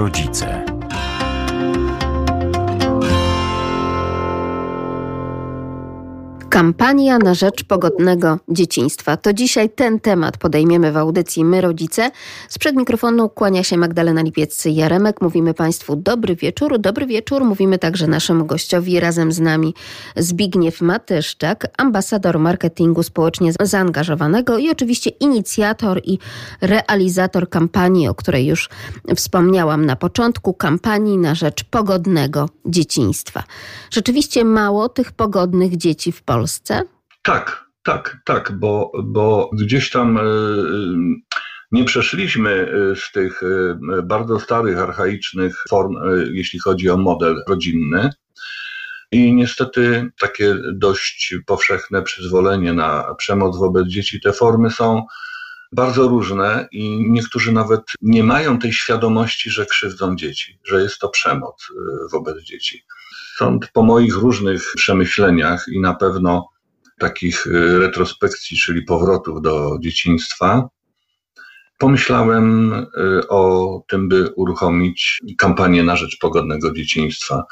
rodzice. Kampania na rzecz pogodnego dzieciństwa. To dzisiaj ten temat podejmiemy w audycji My Rodzice. Sprzed mikrofonu kłania się Magdalena Lipiec-Jaremek. Mówimy Państwu dobry wieczór. Dobry wieczór. Mówimy także naszemu gościowi razem z nami Zbigniew Matyszczak, ambasador marketingu społecznie zaangażowanego i oczywiście inicjator i realizator kampanii, o której już wspomniałam na początku, kampanii na rzecz pogodnego dzieciństwa. Rzeczywiście mało tych pogodnych dzieci w Polsce. Polsce? Tak, tak, tak, bo, bo gdzieś tam e, nie przeszliśmy e, z tych e, bardzo starych, archaicznych form, jeśli chodzi o model rodzinny. I niestety takie dość powszechne przyzwolenie na przemoc wobec dzieci, te formy są bardzo różne i niektórzy nawet nie mają tej świadomości, że krzywdzą dzieci, że jest to przemoc wobec dzieci. Stąd po moich różnych przemyśleniach i na pewno takich y, retrospekcji, czyli powrotów do dzieciństwa, pomyślałem y, o tym, by uruchomić kampanię na rzecz pogodnego dzieciństwa.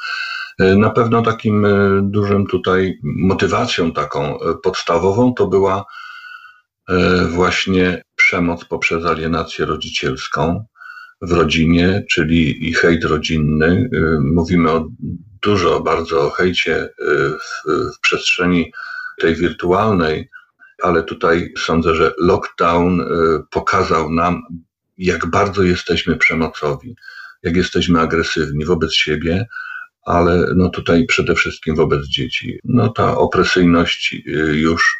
Y, na pewno takim dużym tutaj motywacją taką podstawową to była właśnie przemoc poprzez alienację rodzicielską w rodzinie, czyli i hejt rodzinny. Mówimy o dużo bardzo o hejcie y, w, w przestrzeni tej wirtualnej, ale tutaj sądzę, że lockdown y, pokazał nam, jak bardzo jesteśmy przemocowi, jak jesteśmy agresywni wobec siebie, ale no tutaj przede wszystkim wobec dzieci. No ta opresyjność y, już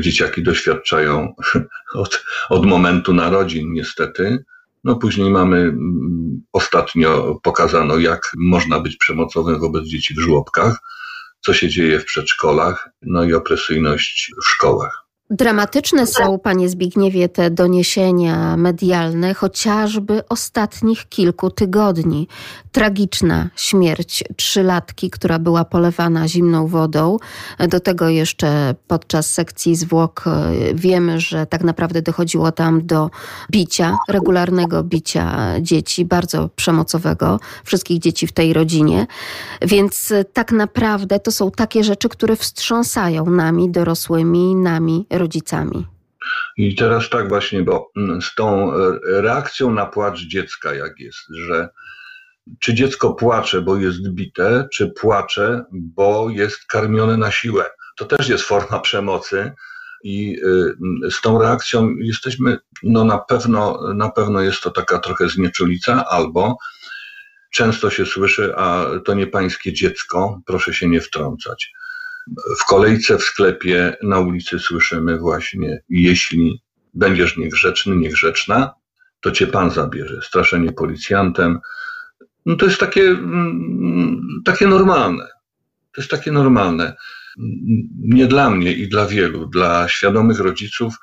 dzieciaki doświadczają od, od momentu narodzin niestety. No później mamy mm, ostatnio pokazano, jak można być przemocowym wobec dzieci w żłobkach, co się dzieje w przedszkolach, no i opresyjność w szkołach. Dramatyczne są, panie Zbigniewie, te doniesienia medialne, chociażby ostatnich kilku tygodni. Tragiczna śmierć trzylatki, która była polewana zimną wodą. Do tego jeszcze podczas sekcji zwłok e, wiemy, że tak naprawdę dochodziło tam do bicia, regularnego bicia dzieci, bardzo przemocowego, wszystkich dzieci w tej rodzinie. Więc e, tak naprawdę to są takie rzeczy, które wstrząsają nami, dorosłymi, nami, rodzicami. I teraz tak właśnie, bo mm, z tą e, reakcją na płacz dziecka, jak jest, że czy dziecko płacze, bo jest bite, czy płacze, bo jest karmione na siłę. To też jest forma przemocy. I y, z tą reakcją jesteśmy, no na pewno, na pewno jest to taka trochę znieczulica, albo często się słyszy, a to nie pańskie dziecko, proszę się nie wtrącać. W kolejce w sklepie na ulicy słyszymy właśnie, jeśli będziesz niegrzeczny, niegrzeczna, to cię pan zabierze. Straszenie policjantem. No to jest takie, mm, takie normalne. To jest takie normalne. Nie dla mnie i dla wielu, dla świadomych rodziców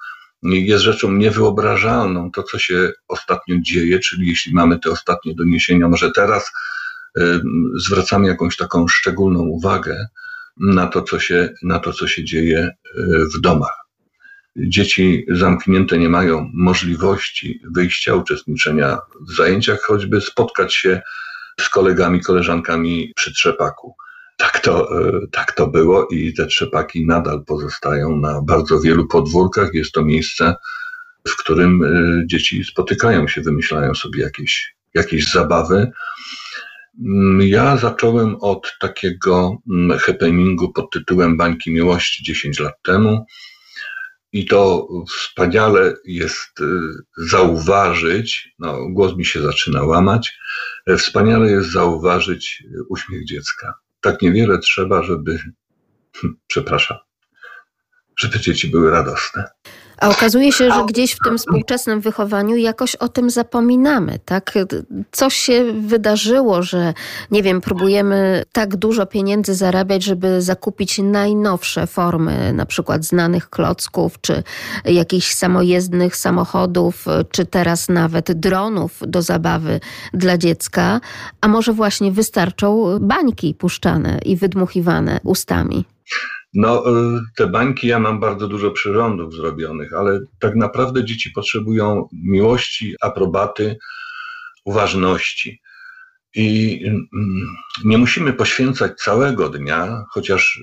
jest rzeczą niewyobrażalną to, co się ostatnio dzieje, czyli jeśli mamy te ostatnie doniesienia, może teraz y, zwracamy jakąś taką szczególną uwagę, na to, co się, na to, co się dzieje e, w domach. Dzieci zamknięte nie mają możliwości wyjścia, uczestniczenia w zajęciach, choćby spotkać się z kolegami, koleżankami przy trzepaku. Tak to, e, tak to było i te trzepaki nadal pozostają na bardzo wielu podwórkach. Jest to miejsce, w którym e, dzieci spotykają się, wymyślają sobie jakieś, jakieś zabawy. Mm, ja zacząłem od takiego mm, happeningu pod tytułem Bańki Miłości 10 lat temu. I to wspaniale jest y, zauważyć, no, głos mi się zaczyna łamać, e, wspaniale jest zauważyć uśmiech dziecka. Tak niewiele trzeba, żeby, przepraszam, żeby dzieci były radosne. A okazuje się, że gdzieś w tym współczesnym wychowaniu jakoś o tym zapominamy, tak? Coś się wydarzyło, że nie wiem, próbujemy tak dużo pieniędzy zarabiać, żeby zakupić najnowsze formy, na przykład znanych klocków, czy jakichś samojezdnych samochodów, czy teraz nawet dronów do zabawy dla dziecka, a może właśnie wystarczą bańki puszczane i wydmuchiwane ustami. No, y, te bańki, ja mam bardzo dużo przyrządów zrobionych, ale tak naprawdę dzieci potrzebują miłości, aprobaty, uważności. I mm, nie musimy poświęcać całego dnia, chociaż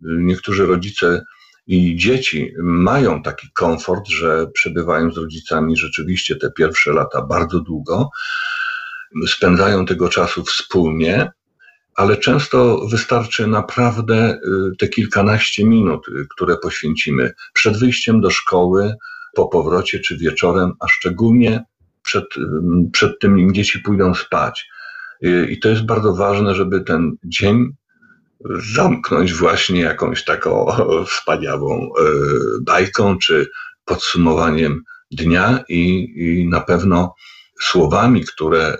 niektórzy rodzice i dzieci mają taki komfort, że przebywają z rodzicami rzeczywiście te pierwsze lata bardzo długo, spędzają tego czasu wspólnie, ale często wystarczy naprawdę y, te kilkanaście minut, y, które poświęcimy przed wyjściem do szkoły, po powrocie czy wieczorem, a szczególnie przed, y, przed tym, im dzieci pójdą spać. I to jest bardzo ważne, żeby ten dzień zamknąć właśnie jakąś taką wspaniałą bajką czy podsumowaniem dnia i, i na pewno słowami, które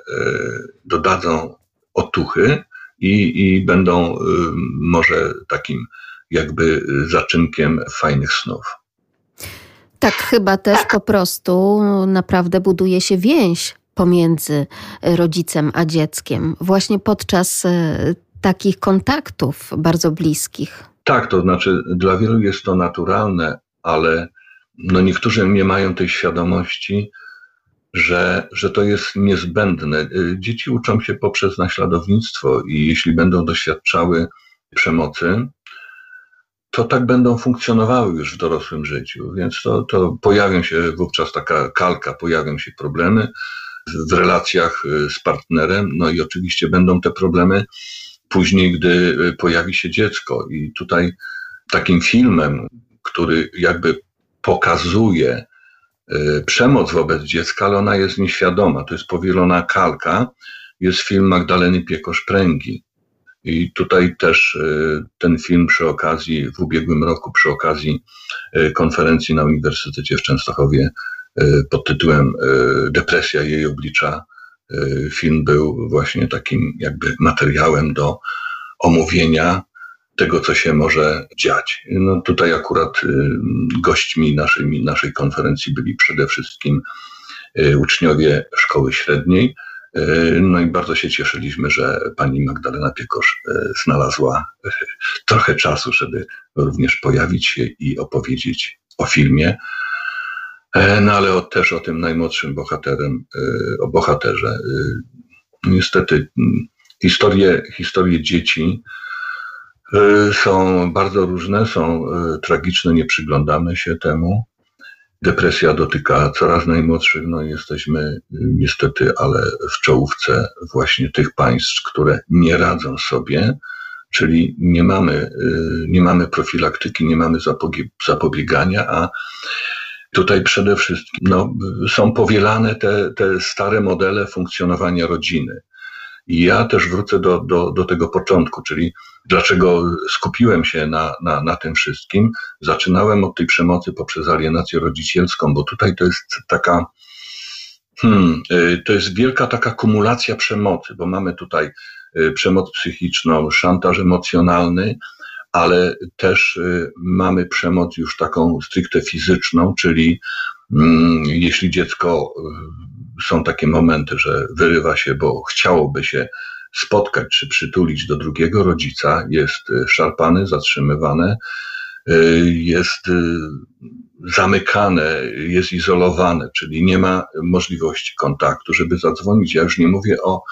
dodadzą otuchy i, i będą y, może takim jakby zaczynkiem fajnych snów. Tak, chyba też po prostu naprawdę buduje się więź pomiędzy rodzicem a dzieckiem, właśnie podczas y, takich kontaktów bardzo bliskich. Tak, to znaczy dla wielu jest to naturalne, ale no niektórzy nie mają tej świadomości, że, że to jest niezbędne. Y, dzieci uczą się poprzez naśladownictwo i jeśli będą doświadczały przemocy, to tak będą funkcjonowały już w dorosłym życiu. Więc to, to pojawią się wówczas taka kalka, pojawią się problemy w relacjach y, z partnerem, no i oczywiście będą te problemy później, gdy y, pojawi się dziecko. I tutaj takim filmem, który jakby pokazuje, przemoc wobec dziecka, ale ona jest nieświadoma. To jest powielona kalka. Jest film Magdaleny Piekosz-Pręgi. I tutaj też y, ten film przy okazji, w ubiegłym roku, przy okazji y, konferencji na Uniwersytecie w Częstochowie pod tytułem Depresja jej oblicza, film był właśnie takim jakby materiałem do omówienia tego, co się może dziać. No tutaj akurat y, gośćmi naszej, naszej konferencji byli przede wszystkim y, uczniowie szkoły średniej. Y, no i bardzo się cieszyliśmy, że pani Magdalena Piekosz znalazła trochę czasu, żeby również pojawić się i opowiedzieć o filmie. E, no ale też o tym najmłodszym bohaterem, o bohaterze. Niestety mm, historie, historie dzieci są bardzo różne, są y, tragiczne, nie przyglądamy się temu. Depresja dotyka coraz najmłodszych, no jesteśmy y, niestety, ale w czołówce właśnie tych państw, które nie radzą sobie, czyli nie mamy, nie mamy profilaktyki, nie mamy zapobiegania, a tutaj przede wszystkim no, są powielane te, te stare modele funkcjonowania rodziny. I ja też wrócę do, do, do tego początku, czyli dlaczego skupiłem się na, na, na tym wszystkim. Zaczynałem od tej przemocy poprzez alienację rodzicielską, bo tutaj to jest taka, hmm, y, to jest wielka taka kumulacja przemocy, bo mamy tutaj y, przemoc psychiczną, szantaż emocjonalny, ale też y, mamy przemoc już taką stricte fizyczną, czyli mm, jeśli dziecko są takie momenty, że wyrywa się, bo chciałoby się spotkać czy przytulić do drugiego rodzica, jest y, szarpany, zatrzymywane, y, jest y, zamykane, jest izolowane, czyli nie ma możliwości kontaktu, żeby zadzwonić. Ja już nie mówię o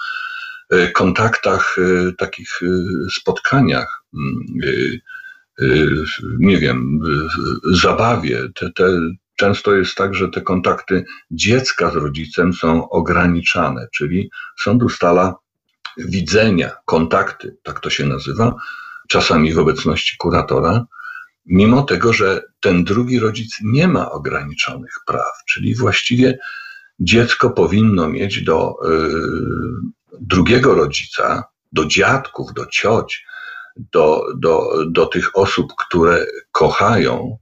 kontaktach, takich spotkaniach, mm, nie wiem, zabawie. Te, te, często jest tak, że te kontakty dziecka z rodzicem są ograniczane, czyli sąd ustala widzenia, kontakty, tak to się nazywa, czasami w obecności kuratora, mimo tego, że ten drugi rodzic nie ma ograniczonych praw, czyli właściwie dziecko powinno mieć do y, drugiego rodzica, do dziadków, do cioć, do, do, do tych osób, które kochają,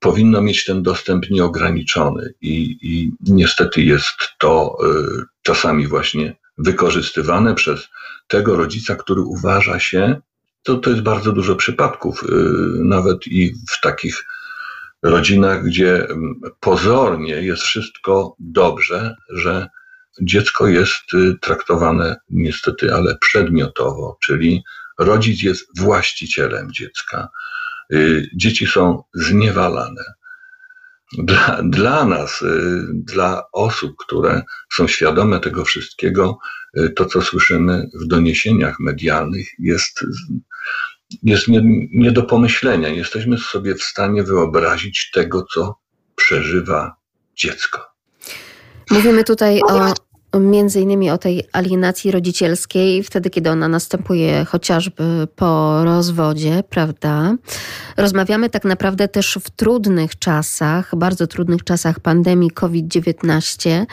powinno mieć ten dostęp nieograniczony. I, i niestety jest to y, czasami właśnie wykorzystywane przez tego rodzica, który uważa się, to, to jest bardzo dużo przypadków, y, nawet i w takich rodzinach, gdzie mm, pozornie jest wszystko dobrze, że dziecko jest y, traktowane niestety, ale przedmiotowo, czyli rodzic jest właścicielem dziecka. Y, dzieci są zniewalane. Dla, dla nas, dla osób, które są świadome tego wszystkiego, to co słyszymy w doniesieniach medialnych jest, jest nie, nie do pomyślenia. Jesteśmy sobie w stanie wyobrazić tego, co przeżywa dziecko. Mówimy tutaj o między innymi o tej alienacji rodzicielskiej, wtedy kiedy ona następuje chociażby po rozwodzie, prawda? Rozmawiamy tak naprawdę też w trudnych czasach, bardzo trudnych czasach pandemii COVID-19.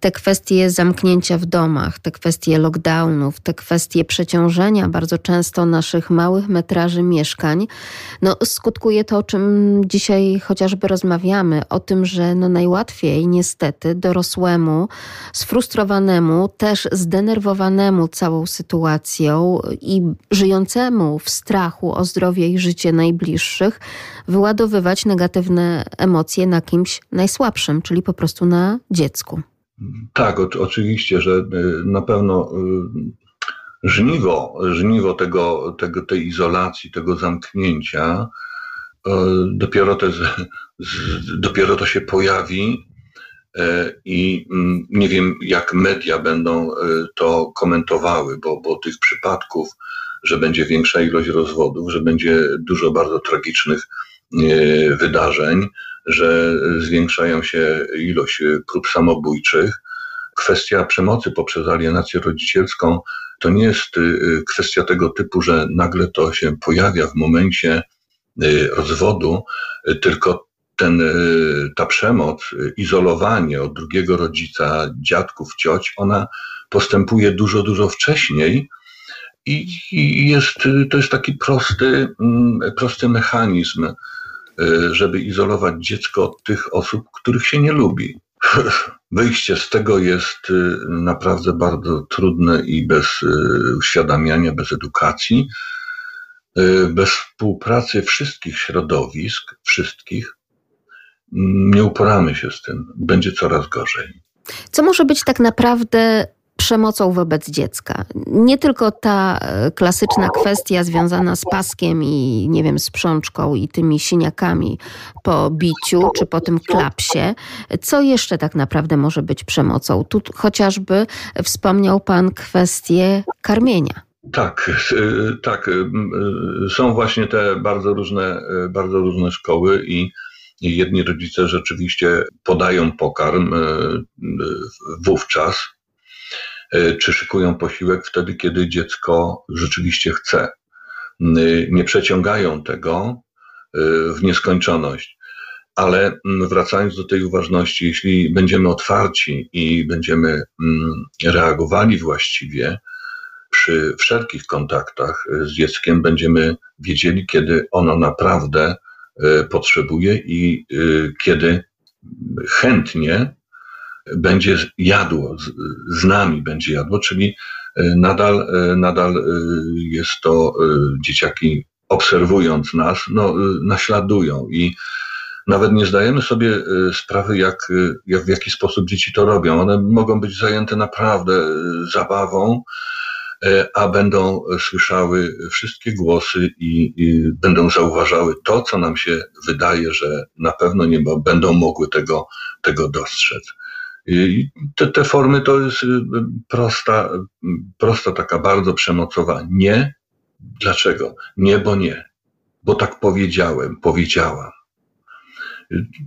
Te kwestie zamknięcia w domach, te kwestie lockdownów, te kwestie przeciążenia bardzo często naszych małych metraży mieszkań, no skutkuje to, o czym dzisiaj chociażby rozmawiamy, o tym, że no najłatwiej niestety dorosłemu sfrustrować sfrustrowanemu, też zdenerwowanemu całą sytuacją i żyjącemu w strachu o zdrowie i życie najbliższych, wyładowywać negatywne emocje na kimś najsłabszym, czyli po prostu na dziecku. Tak, o, oczywiście, że y, na pewno y, żniwo, żniwo tego, tego, tej izolacji, tego zamknięcia, y, dopiero, te, dopiero to się pojawi I mm, nie wiem, jak media będą e, to komentowały, bo, bo tych przypadków, że będzie większa ilość rozwodów, że będzie dużo bardzo tragicznych e, wydarzeń, że zwiększają się ilość prób samobójczych. Kwestia przemocy poprzez alienację rodzicielską to nie jest kwestia tego typu, że nagle to się pojawia w momencie rozwodu, tylko ten, y, ta przemoc, y, izolowanie od drugiego rodzica, dziadków, cioć, ona postępuje dużo, dużo wcześniej i, jest, y, to jest taki prosty, mm, prosty mechanizm, żeby izolować dziecko od tych osób, których się nie lubi. Wyjście z tego jest naprawdę bardzo trudne i bez uświadamiania, bez edukacji, bez współpracy wszystkich środowisk, wszystkich, nie uporamy się z tym. Będzie coraz gorzej. Co może być tak naprawdę przemocą wobec dziecka. Nie tylko ta e, klasyczna kwestia związana z paskiem i nie wiem, sprzączką i tymi siniakami po biciu czy po tym klapsie. Co jeszcze tak naprawdę może być przemocą? Tu chociażby wspomniał Pan kwestię karmienia. Tak, e, tak. E, są właśnie te bardzo różne, bardzo różne szkoły i jedni rodzice rzeczywiście podają pokarm e, e, wówczas, e, czy szykują posiłek wtedy, kiedy dziecko rzeczywiście chce. Nie przeciągają tego w nieskończoność. Ale wracając do tej uważności, jeśli będziemy otwarci i będziemy reagowali właściwie przy wszelkich kontaktach z dzieckiem, będziemy wiedzieli, kiedy ono naprawdę E, potrzebuje i e, kiedy chętnie będzie jadło, z nami będzie jadło, czyli e, nadal, nadal jest to dzieciaki obserwując nas, no, naśladują i nawet nie zdajemy sobie sprawy, jak, jak w jaki sposób dzieci to robią. One mogą być zajęte naprawdę zabawą, a będą słyszały wszystkie głosy i, i, będą zauważały to, co nam się wydaje, że na pewno nie będą mogły tego, tego dostrzec. I te, te formy to jest y, prosta, prosta taka bardzo przemocowa. Nie. Dlaczego? Nie, bo nie. Bo tak powiedziałem, powiedziałam.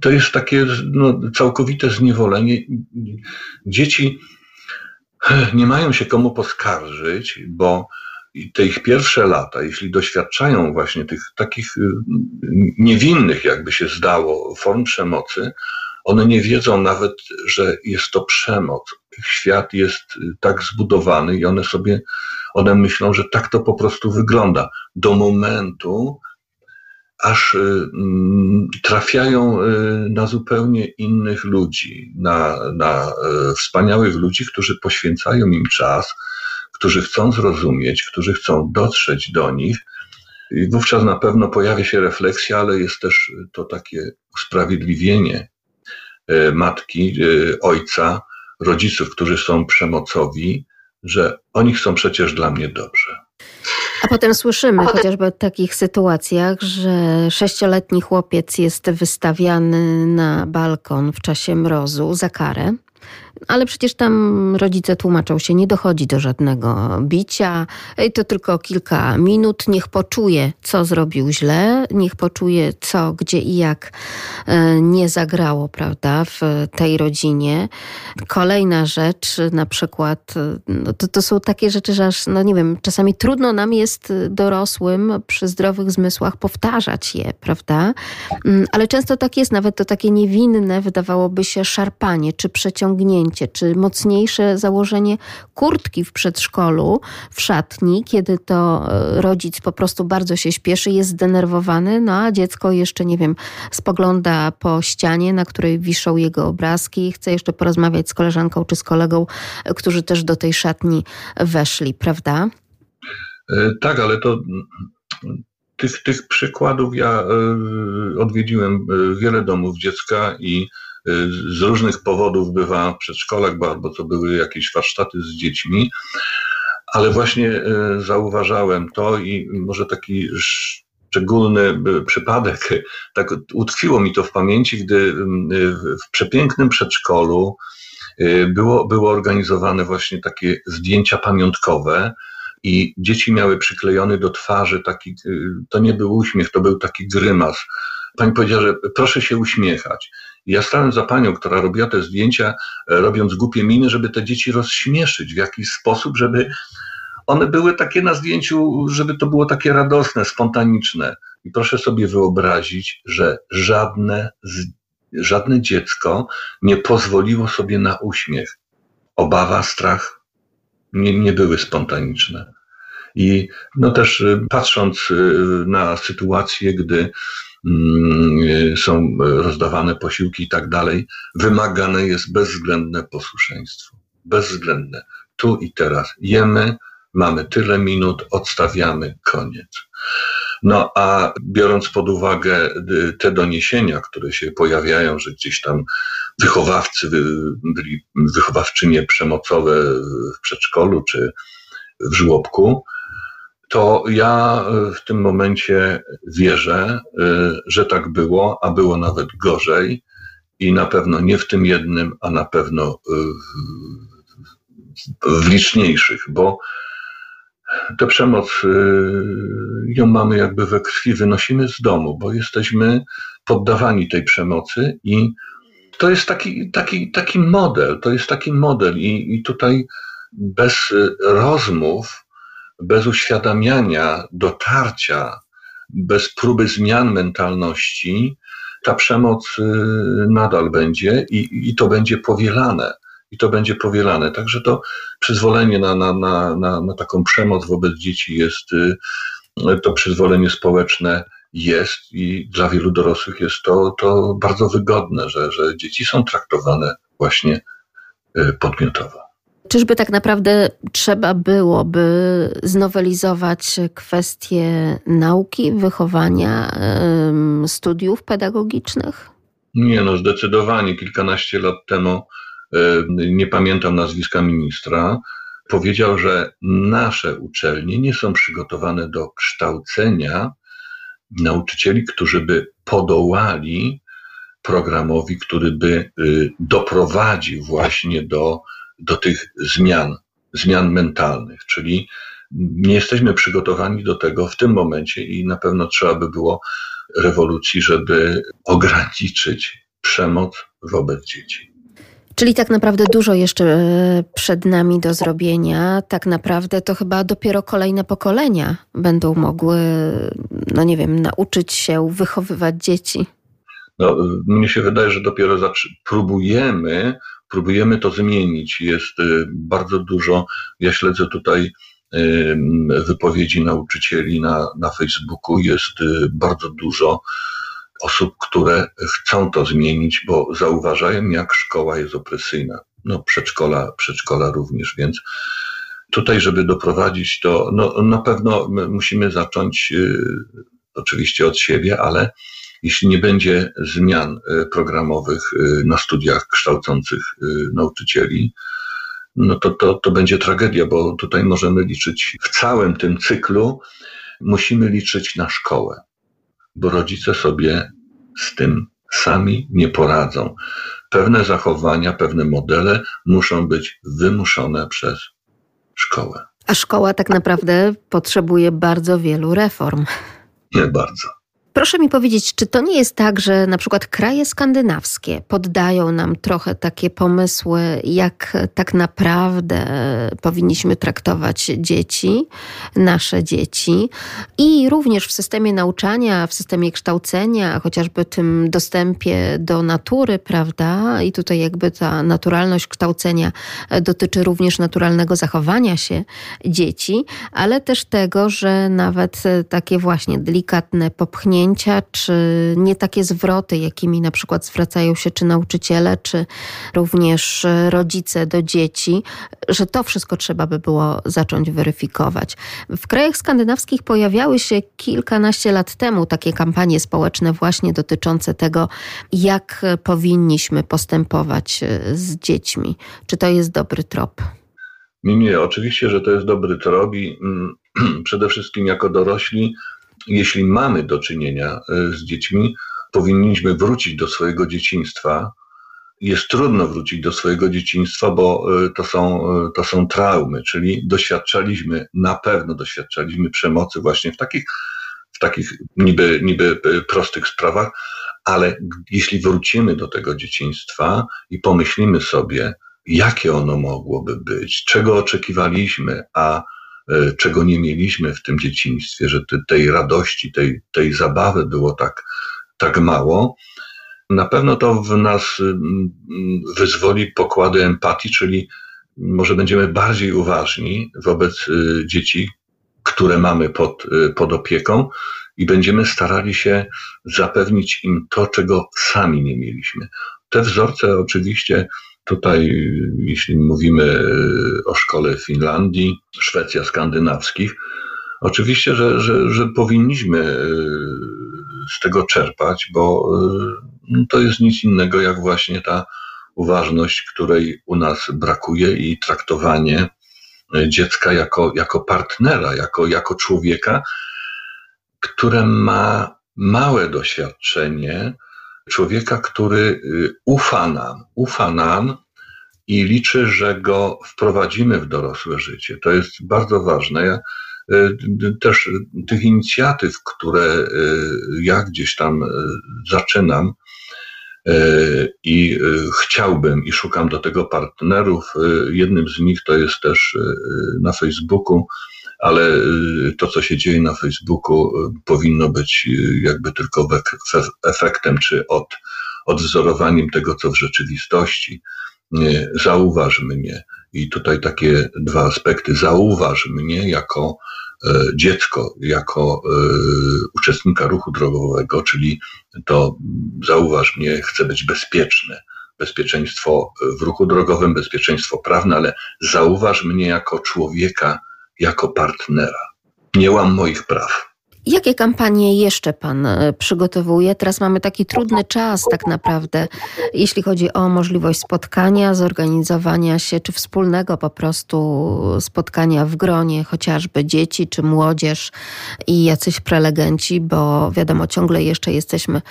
To jest takie no, całkowite zniewolenie. Dzieci nie mają się komu poskarżyć, bo te ich pierwsze lata, jeśli doświadczają właśnie tych takich y, niewinnych, jakby się zdało, form przemocy, one nie wiedzą nawet, że jest to przemoc. Świat jest y, tak zbudowany i one sobie, one myślą, że tak to po prostu wygląda. Do momentu, aż y, mm, trafiają y, na zupełnie innych ludzi, na, na y, wspaniałych ludzi, którzy poświęcają im czas, którzy chcą zrozumieć, którzy chcą dotrzeć do nich. I wówczas na pewno pojawia się refleksja, ale jest też to takie usprawiedliwienie matki, ojca, rodziców, którzy są przemocowi, że oni chcą przecież dla mnie dobrze. A potem słyszymy a potem... chociażby o takich sytuacjach, że sześcioletni chłopiec jest wystawiany na balkon w czasie mrozu za karę ale przecież tam rodzice tłumaczą się, nie dochodzi do żadnego bicia, to tylko kilka minut, niech poczuje, co zrobił źle, niech poczuje, co, gdzie i jak e, nie zagrało, prawda, w tej rodzinie. Kolejna rzecz, na przykład, no to, to są takie rzeczy, że aż, no nie wiem, czasami trudno nam jest dorosłym przy zdrowych zmysłach powtarzać je, prawda, mm, ale często tak jest, nawet to takie niewinne, wydawałoby się, szarpanie czy przeciągnięcie, czy mocniejsze założenie kurtki w przedszkolu, w szatni, kiedy to e, rodzic po prostu bardzo się śpieszy, jest zdenerwowany, no a dziecko jeszcze, nie wiem, spogląda po ścianie, na której wiszą jego obrazki, chce jeszcze porozmawiać z koleżanką czy z kolegą, e, którzy też do tej szatni weszli, prawda? E, tak, ale to tych, tych przykładów ja odwiedziłem wiele domów dziecka i z różnych powodów bywa w przedszkolach, albo to były jakieś warsztaty z dziećmi, ale właśnie e, zauważałem to i może taki szczególny e, przypadek, tak utkwiło mi to w pamięci, gdy w przepięknym przedszkolu było, było organizowane właśnie takie zdjęcia pamiątkowe i dzieci miały przyklejony do twarzy taki, to nie był uśmiech, to był taki grymas. Pani powiedziała, że proszę się uśmiechać. Ja stałem za panią, która robiła te zdjęcia, e, robiąc głupie miny, żeby te dzieci rozśmieszyć w jakiś sposób, żeby one były takie na zdjęciu, żeby to było takie radosne, spontaniczne. I proszę sobie wyobrazić, że żadne, żadne dziecko nie pozwoliło sobie na uśmiech. Obawa, strach nie, nie były spontaniczne. I no też y, patrząc y, na sytuację, gdy są rozdawane posiłki i tak dalej, wymagane jest bezwzględne posłuszeństwo. Bezwzględne. Tu i teraz. Jemy, mamy tyle minut, odstawiamy, koniec. No a biorąc pod uwagę y, te doniesienia, które się pojawiają, że gdzieś tam wychowawcy byli wychowawczynie przemocowe w przedszkolu czy w żłobku, to ja e, w tym momencie wierzę, e, że tak było, a było nawet gorzej i na pewno nie w tym jednym, a na pewno e, w liczniejszych, bo tę przemoc ją mamy jakby we krwi, wynosimy z domu, bo jesteśmy poddawani tej przemocy i to jest taki, taki, taki model, to jest taki model i, i tutaj bez rozmów bez uświadamiania, dotarcia, bez próby zmian mentalności, ta przemoc y, nadal będzie i, i to będzie powielane. I to będzie powielane. Także to przyzwolenie na, na, na, na, na taką przemoc wobec dzieci jest, y, to przyzwolenie społeczne jest i dla wielu dorosłych jest to, to bardzo wygodne, że, że dzieci są traktowane właśnie y, podmiotowo. Czyżby tak naprawdę trzeba byłoby znowelizować kwestie nauki, wychowania, studiów pedagogicznych? Nie, no zdecydowanie. Kilkanaście lat temu, nie pamiętam nazwiska ministra, powiedział, że nasze uczelnie nie są przygotowane do kształcenia nauczycieli, którzy by podołali programowi, który by y, doprowadził właśnie do do tych zmian, zmian mentalnych, czyli nie jesteśmy przygotowani do tego w tym momencie i na pewno trzeba by było rewolucji, żeby ograniczyć przemoc wobec dzieci. Czyli tak naprawdę dużo jeszcze e, przed nami do zrobienia. Tak naprawdę to chyba dopiero kolejne pokolenia będą mogły, no nie wiem, nauczyć się wychowywać dzieci. No, mnie się wydaje, że dopiero próbujemy próbujemy to zmienić. Jest y, bardzo dużo, ja śledzę tutaj y, wypowiedzi nauczycieli na, na Facebooku, jest y, bardzo dużo osób, które chcą to zmienić, bo zauważają, jak szkoła jest opresyjna. No, przedszkola, przedszkola również, więc tutaj, żeby doprowadzić to, no, na pewno musimy zacząć oczywiście od siebie, ale jeśli nie będzie zmian e, programowych e, na studiach kształcących e, nauczycieli, no to, to, to będzie tragedia, bo tutaj możemy liczyć w całym tym cyklu, musimy liczyć na szkołę, bo rodzice sobie z tym sami nie poradzą. Pewne zachowania, pewne modele muszą być wymuszone przez szkołę. A szkoła tak naprawdę potrzebuje bardzo wielu reform. Nie bardzo. Proszę mi powiedzieć, czy to nie jest tak, że na przykład kraje skandynawskie poddają nam trochę takie pomysły, jak tak naprawdę powinniśmy traktować dzieci, nasze dzieci i również w systemie nauczania, w systemie kształcenia, chociażby tym dostępie do natury, prawda? I tutaj jakby ta naturalność kształcenia dotyczy również naturalnego zachowania się dzieci, ale też tego, że nawet takie właśnie delikatne popchnięcie, czy nie takie zwroty, jakimi na przykład zwracają się czy nauczyciele, czy również rodzice do dzieci, że to wszystko trzeba by było zacząć weryfikować. W krajach skandynawskich pojawiały się kilkanaście lat temu takie kampanie społeczne właśnie dotyczące tego, jak powinniśmy postępować z dziećmi. Czy to jest dobry trop? Nie, nie, oczywiście, że to jest dobry trop i mm, przede wszystkim jako dorośli jeśli mamy do czynienia e, z dziećmi, powinniśmy wrócić do swojego dzieciństwa. Jest trudno wrócić do swojego dzieciństwa, bo e, to są, e, to są traumy, czyli doświadczaliśmy, na pewno doświadczaliśmy przemocy właśnie w takich, w takich niby, niby prostych sprawach, ale jeśli wrócimy do tego dzieciństwa i pomyślimy sobie, jakie ono mogłoby być, czego oczekiwaliśmy, a czego nie mieliśmy w tym dzieciństwie, że tej radości, tej, tej zabawy było tak, tak mało. Na pewno to w nas wyzwoli pokłady empatii, czyli może będziemy bardziej uważni wobec e, dzieci, które mamy pod, e, pod opieką i będziemy starali się zapewnić im to, czego sami nie mieliśmy. Te wzorce oczywiście Tutaj, jeśli mówimy e, o szkole Finlandii, Szwecja skandynawskich, oczywiście, że, że, że powinniśmy e, z tego czerpać, bo e, to jest nic innego jak właśnie ta uważność, której u nas brakuje i traktowanie dziecka jako, jako partnera, jako, jako człowieka, które ma małe doświadczenie człowieka, który y, ufa nam, ufa nam i liczy, że go wprowadzimy w dorosłe życie. To jest bardzo ważne. Ja, y, też tych inicjatyw, które y, ja gdzieś tam zaczynam i chciałbym i szukam do tego partnerów, jednym z nich to jest też na Facebooku ale y, to, co się dzieje na Facebooku, y, powinno być y, jakby tylko efektem czy od, odwzorowaniem tego, co w rzeczywistości. Zauważ mnie. I tutaj takie dwa aspekty. Zauważ mnie jako dziecko, jako uczestnika ruchu drogowego, czyli to zauważ mnie, chcę być bezpieczny. Bezpieczeństwo w ruchu drogowym, bezpieczeństwo prawne, ale zauważ mnie jako człowieka, jako partnera. Nie łam moich praw. Jakie kampanie jeszcze Pan e, przygotowuje? Teraz mamy taki trudny czas, tak naprawdę, jeśli chodzi o możliwość spotkania, zorganizowania się, czy wspólnego po prostu spotkania w gronie, chociażby dzieci czy młodzież i jacyś prelegenci, bo wiadomo, ciągle jeszcze jesteśmy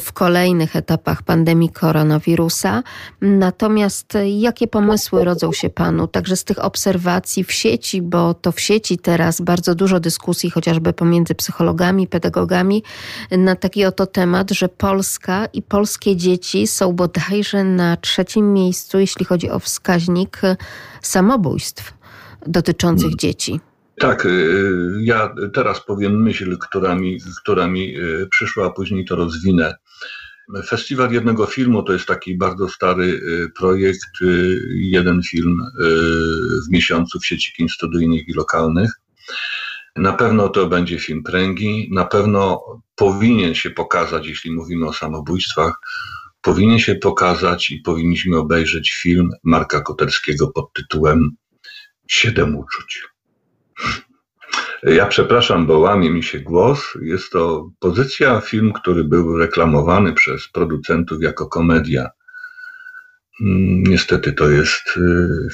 w kolejnych etapach pandemii koronawirusa. Natomiast jakie pomysły rodzą się Panu, także z tych obserwacji w sieci, bo to w sieci teraz bardzo dużo dyskusji, chociażby pomiędzy psychologami, psychologami, pedagogami na taki oto temat, że Polska i polskie dzieci są bodajże na trzecim miejscu, jeśli chodzi o wskaźnik samobójstw dotyczących hmm. dzieci. Tak, y, ja teraz powiem myśl, która mi, która mi y, przyszła, a później to rozwinę. Festiwal jednego filmu to jest taki bardzo stary y, projekt, jeden film w miesiącu w sieci kin studyjnych i lokalnych. Na pewno to będzie film pręgi, na pewno powinien się pokazać, jeśli mówimy o samobójstwach, powinien się pokazać i powinniśmy obejrzeć film Marka Koterskiego pod tytułem Siedem uczuć. Ja przepraszam, bo łamie mi się głos. Jest to pozycja, film, który był reklamowany przez producentów jako komedia. mm, niestety to jest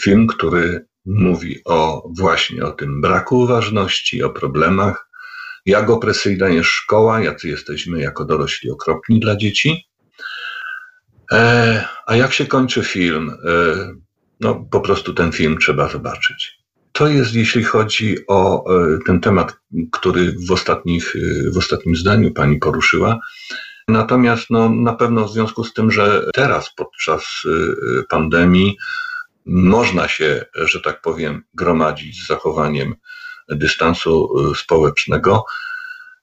film, który mówi o właśnie o tym braku uważności, o problemach, jak opresyjna jest szkoła, jacy jesteśmy jako dorośli okropni dla dzieci. E, a jak się kończy film? E, no, po prostu ten film trzeba zobaczyć. To jest, jeśli chodzi o e, ten temat, który w, ostatnich, w ostatnim zdaniu pani poruszyła. Natomiast no, na pewno w związku z tym, że teraz podczas pandemii można się, że tak powiem, gromadzić z zachowaniem dystansu społecznego,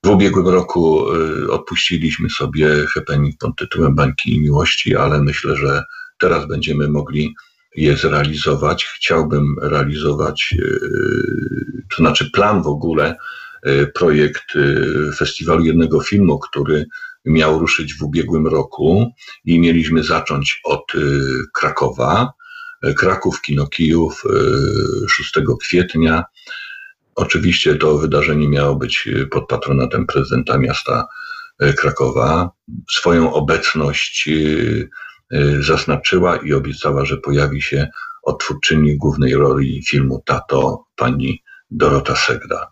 w ubiegłym roku odpuściliśmy sobie happening pod tytułem Bańki i Miłości, ale myślę, że teraz będziemy mogli je zrealizować. Chciałbym realizować, e, to znaczy plan w ogóle, e, projekt e, festiwalu jednego filmu, który miał ruszyć w ubiegłym roku i mieliśmy zacząć od Krakowa. Kraków, Kino Kijów 6 kwietnia. Oczywiście to wydarzenie miało być pod patronatem prezydenta miasta Krakowa. Swoją obecność zaznaczyła i obiecała, że pojawi się odtwórczyni głównej roli filmu Tato, pani Dorota Segda.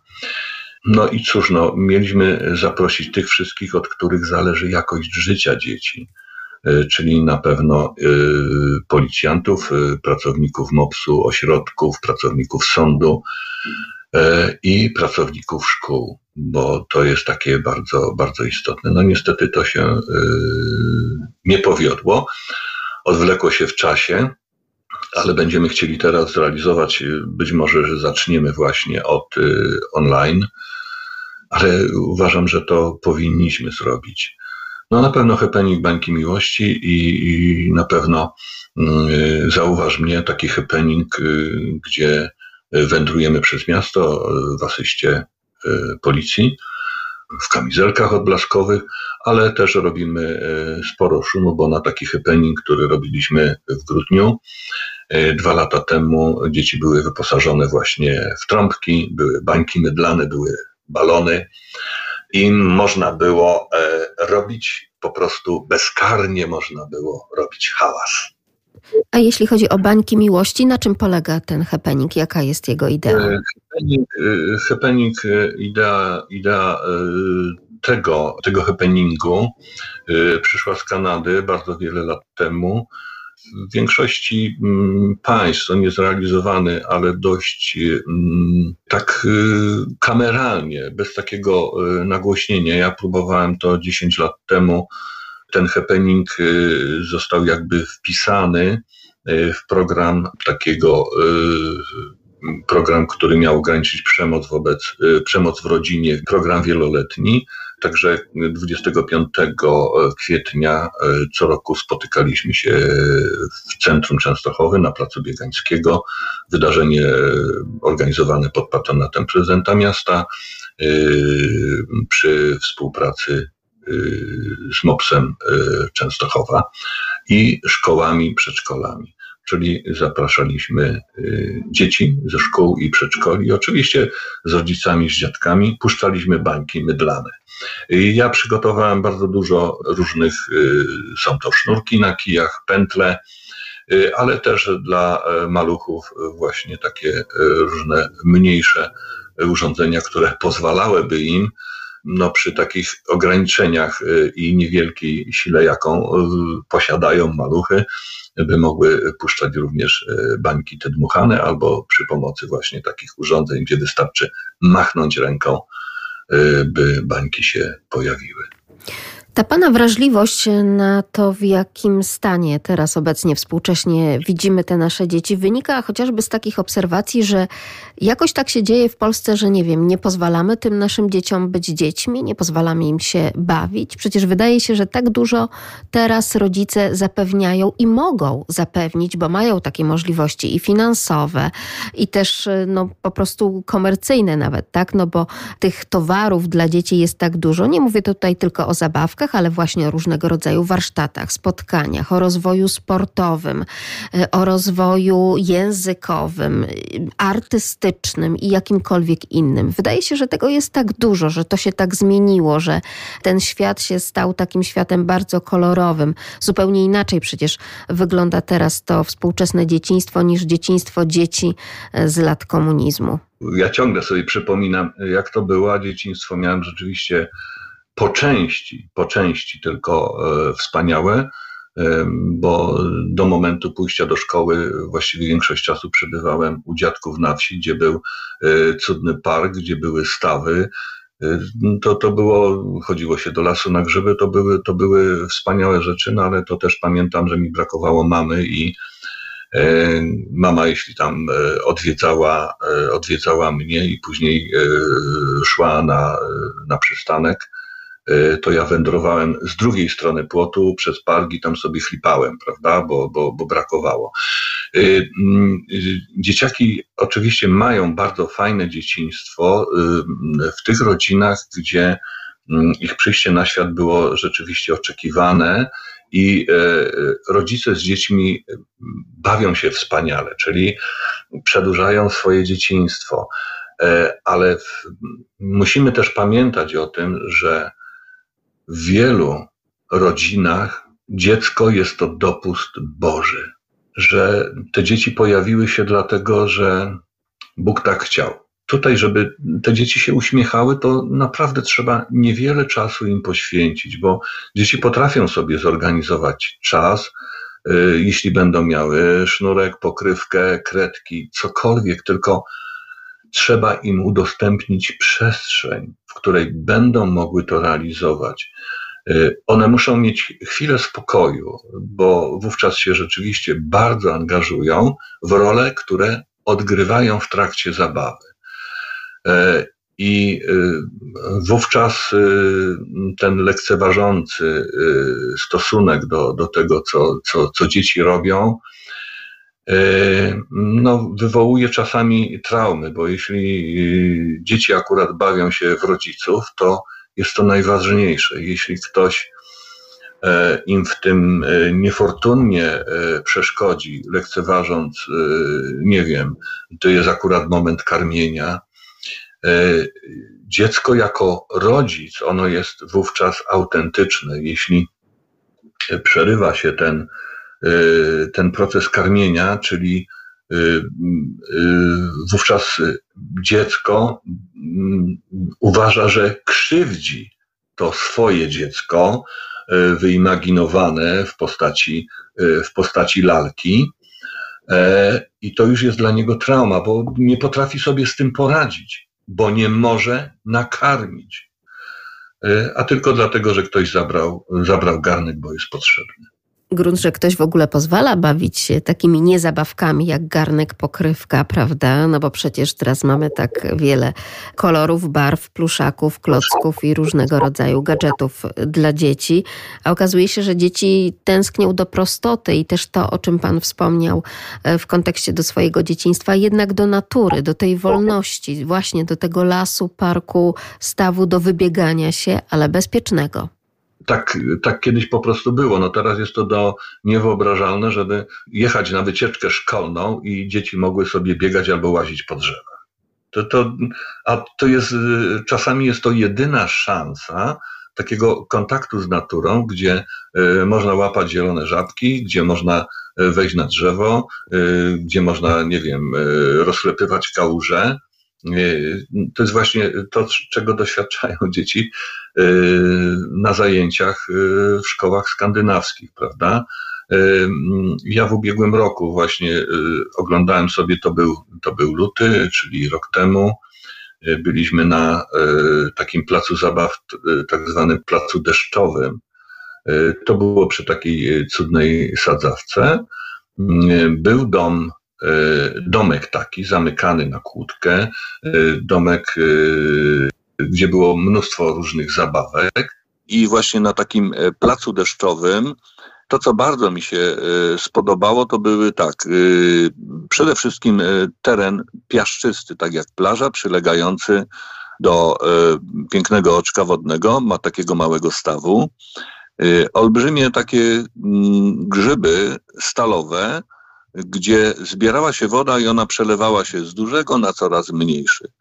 No i cóż, no, mieliśmy zaprosić tych wszystkich, od których zależy jakość życia dzieci, czyli na pewno y, policjantów, pracowników MOPS-u, ośrodków, pracowników sądu i pracowników szkół, bo to jest takie bardzo, bardzo istotne. No niestety to się nie powiodło, odwlekło się w czasie, ale będziemy chcieli teraz zrealizować, być może, że zaczniemy właśnie od y, online, ale uważam, że to powinniśmy zrobić. No na pewno happening Bańki Miłości i, i na pewno y, zauważ mnie taki happening, y, gdzie wędrujemy przez miasto w asyście y, policji, w kamizelkach odblaskowych, ale też robimy e, sporo szumu, bo na taki happening, który robiliśmy w grudniu, e, dwa lata temu dzieci były wyposażone właśnie w trąbki, były bańki mydlane, były balony i można było e, robić po prostu bezkarnie można było robić hałas. A jeśli chodzi o bańki miłości, na czym polega ten happening? Jaka jest jego idea? Happening, happening idea, idea tego, tego happeningu przyszła z Kanady bardzo wiele lat temu. W większości mm, państw on jest realizowany, ale dość mm, tak y, kameralnie, bez takiego y, nagłośnienia. Ja próbowałem to 10 lat temu. Ten happening został jakby wpisany w program takiego program, który miał ograniczyć przemoc wobec przemoc w rodzinie, program wieloletni. Także 25 kwietnia e, co roku spotykaliśmy się w centrum Częstochowy na Placu Biegańskiego. Wydarzenie organizowane pod patronatem prezydenta miasta e, przy współpracy e, z MOPS-em Częstochowa i szkołami, przedszkolami czyli zapraszaliśmy dzieci ze szkół i przedszkoli, oczywiście z rodzicami, z dziadkami, puszczaliśmy bańki mydlane. Ja przygotowałem bardzo dużo różnych, y, są to sznurki na kijach, pętle, y, ale też dla e, maluchów właśnie takie e, różne mniejsze urządzenia, które pozwalałyby im no, przy takich ograniczeniach i niewielkiej sile, jaką posiadają maluchy, by mogły puszczać również e, bańki te dmuchane albo przy pomocy właśnie takich urządzeń, gdzie wystarczy machnąć ręką, by bańki się pojawiły. Ta Pana wrażliwość na to, w jakim stanie teraz obecnie współcześnie widzimy te nasze dzieci, wynika chociażby z takich obserwacji, że jakoś tak się dzieje w Polsce, że nie wiem, nie pozwalamy tym naszym dzieciom być dziećmi, nie pozwalamy im się bawić. Przecież wydaje się, że tak dużo teraz rodzice zapewniają i mogą zapewnić, bo mają takie możliwości i finansowe, i też no, po prostu komercyjne nawet, tak? No bo tych towarów dla dzieci jest tak dużo. Nie mówię tutaj tylko o zabawkach, książkach, ale właśnie o różnego rodzaju warsztatach, spotkaniach, o rozwoju sportowym, o rozwoju językowym, artystycznym i jakimkolwiek innym. Wydaje się, że tego jest tak dużo, że to się tak zmieniło, że ten świat się stał takim światem bardzo kolorowym. Zupełnie inaczej przecież wygląda teraz to współczesne dzieciństwo niż dzieciństwo dzieci z lat komunizmu. Ja ciągle sobie przypominam, jak to było, a dzieciństwo miałem rzeczywiście po części, po części tylko e, wspaniałe, e, bo do momentu pójścia do szkoły właściwie większość czasu przebywałem u dziadków na wsi, gdzie był e, cudny park, gdzie były stawy. To, to było, chodziło się do lasu na grzyby, to były, to były wspaniałe rzeczy, no ale to też pamiętam, że mi brakowało mamy i mama, jeśli tam odwiedzała, odwiedzała mnie i później szła na, na przystanek, to ja wędrowałem z drugiej strony płotu przez park i tam sobie chlipałem, prawda, bo, bo, bo brakowało. Dzieciaki oczywiście mają bardzo fajne dzieciństwo w tych rodzinach, gdzie ich przyjście na świat było rzeczywiście oczekiwane i e, rodzice z dziećmi bawią się wspaniale, czyli przedłużają swoje dzieciństwo. E, ale musimy też pamiętać o tym, że w wielu rodzinach dziecko jest to dopust Boży, że te dzieci pojawiły się dlatego, że Bóg tak chciał. Tutaj, żeby te dzieci się uśmiechały, to naprawdę trzeba niewiele czasu im poświęcić, bo dzieci potrafią sobie zorganizować czas, y, jeśli będą miały sznurek, pokrywkę, kredki, cokolwiek, tylko trzeba im udostępnić przestrzeń, w której będą mogły to realizować. Y, one muszą mieć chwilę spokoju, bo wówczas się rzeczywiście bardzo angażują w role, które odgrywają w trakcie zabawy. E, I y, wówczas y, ten lekceważący y, stosunek do, do tego, co, co, co dzieci robią, no, wywołuje czasami traumy, bo jeśli dzieci akurat bawią się w rodziców, to jest to najważniejsze. Jeśli ktoś e, im w tym e, niefortunnie przeszkodzi, lekceważąc, nie wiem, to jest akurat moment karmienia, E, dziecko jako rodzic, ono jest wówczas autentyczne. Jeśli przerywa się ten, e, ten proces karmienia, czyli e, wówczas dziecko mm, uważa, że krzywdzi to swoje dziecko, wyimaginowane w postaci, w postaci lalki. I to już jest dla niego trauma, bo nie potrafi sobie z tym poradzić bo nie może nakarmić, e, a tylko dlatego, że ktoś zabrał, zabrał garnek, bo jest potrzebny grunt, że ktoś w ogóle pozwala bawić się takimi niezabawkami jak garnek, pokrywka, prawda? No bo przecież teraz mamy tak wiele kolorów, barw, pluszaków, klocków i różnego rodzaju gadżetów dla dzieci. A okazuje się, że dzieci tęsknią do prostoty i też to, o czym Pan wspomniał e, w kontekście do swojego dzieciństwa, jednak do natury, do tej wolności, właśnie do tego lasu, parku, stawu, do wybiegania się, ale bezpiecznego tak, tak kiedyś po prostu było. No teraz jest to do niewyobrażalne, żeby jechać na wycieczkę szkolną i dzieci mogły sobie biegać albo łazić po drzewach. To, to, a to jest, czasami jest to jedyna szansa takiego kontaktu z naturą, gdzie y, można łapać zielone żabki, gdzie można y, wejść na drzewo, y, gdzie można, nie wiem, rozklepywać kałuże, to jest właśnie to, czego doświadczają dzieci y, na zajęciach y, w szkołach skandynawskich, prawda? Y, ja w ubiegłym roku właśnie oglądałem sobie, to był, to był luty, czyli rok temu. Byliśmy na takim placu zabaw, tak zwanym placu deszczowym. To było przy takiej cudnej sadzawce. Był dom E, domek taki, zamykany na kłódkę, e, domek, e, gdzie było mnóstwo różnych zabawek. I właśnie na takim placu deszczowym to, co bardzo mi się spodobało, to były tak, przede wszystkim teren piaszczysty, tak jak plaża, przylegający do pięknego oczka wodnego, ma takiego małego stawu. Olbrzymie takie mm, grzyby stalowe, gdzie zbierała się woda i ona przelewała się z dużego na coraz mniejszy.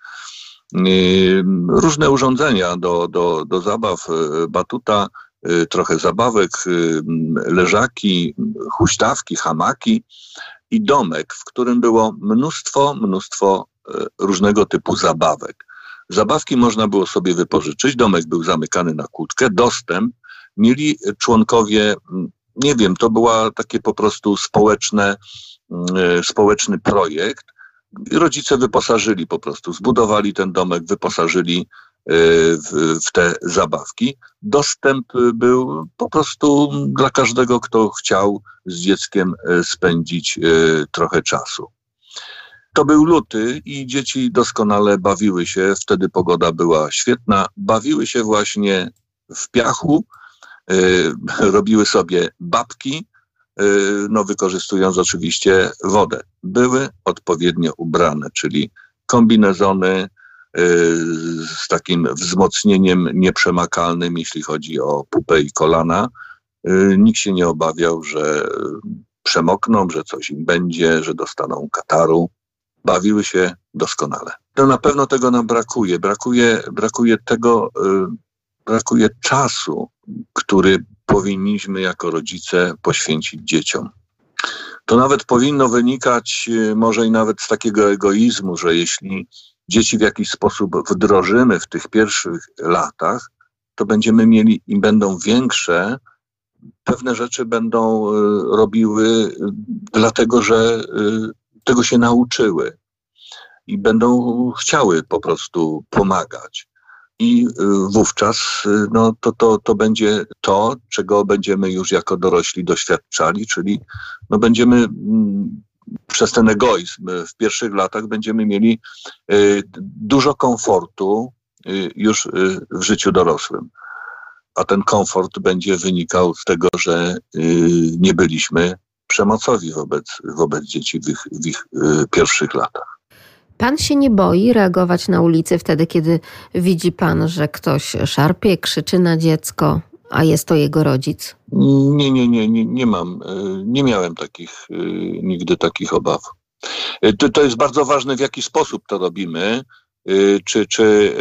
Różne urządzenia do, do, do zabaw, batuta, Y, trochę zabawek, y, leżaki, huśtawki, hamaki i domek, w którym było mnóstwo, mnóstwo y, różnego typu zabawek. Zabawki można było sobie wypożyczyć, domek był zamykany na kłódkę, dostęp mieli członkowie, nie wiem, to była takie po prostu społeczne, społeczny projekt. Rodzice wyposażyli po prostu, zbudowali ten domek, wyposażyli w, w te zabawki. Dostęp był po prostu dla każdego, kto chciał z dzieckiem e, spędzić e, trochę czu. To był luty i dzieci doskonale bawiły się. Wtedy pogoda była świetna. Bawiły się właśnie w piachu, e, robiły sobie babki, no wykorzystując oczywiście wodę. Były odpowiednio ubrane, czyli kombinezony, Y, z takim wzmocnieniem nieprzemakalnym, jeśli chodzi o pupę i kolana. Y, nikt się nie obawiał, że przemokną, że coś im będzie, że dostaną kataru. Bawiły się doskonale. No na pewno tego nam brakuje. Brakuje, brakuje tego, y, brakuje czasu, który powinniśmy jako rodzice poświęcić dzieciom. To nawet powinno wynikać może i nawet z takiego egoizmu, że jeśli dzieci w jakiś sposób wdrożymy w tych pierwszych latach, to będziemy mieli i będą większe, pewne rzeczy będą y, robiły y, dlatego, że y, tego się nauczyły i będą chciały po prostu pomagać. I wówczas no, to, to, to będzie to, czego będziemy już jako dorośli doświadczali, czyli no, będziemy mm, przez ten egoizm w pierwszych latach będziemy mieli y, dużo komfortu y, już y, w życiu dorosłym. A ten komfort będzie wynikał z tego, że nie byliśmy przemocowi wobec, wobec dzieci w ich, w ich pierwszych latach. Pan się nie boi reagować na ulicy wtedy, kiedy widzi pan, że ktoś szarpie, krzyczy na dziecko? a jest to jego rodzic? Nie, nie, nie, nie, nie mam. E, nie miałem takich, e, nigdy takich obaw. E, to, to jest bardzo ważne, w jaki sposób to robimy. Czy, czy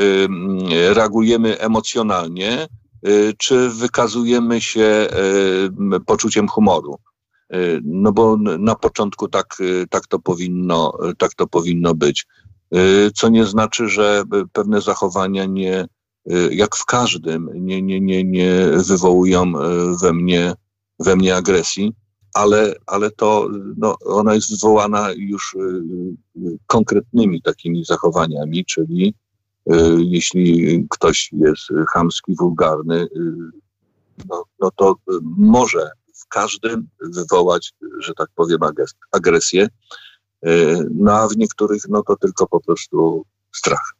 reagujemy emocjonalnie, czy wykazujemy się poczuciem humoru. No bo na początku tak, tak, to powinno, tak to powinno być. Co nie znaczy, że pewne zachowania nie, Y, jak w każdym, nie, nie, nie, nie wywołują y, we mnie, we mnie agresji, ale, ale to no, ona jest wywołana już y, konkretnymi takimi zachowaniami, czyli jeśli ktoś jest chamski, wulgarny, no, no to może w każdym wywołać, że tak powiem, agresję, no a w niektórych no to tylko po prostu strach.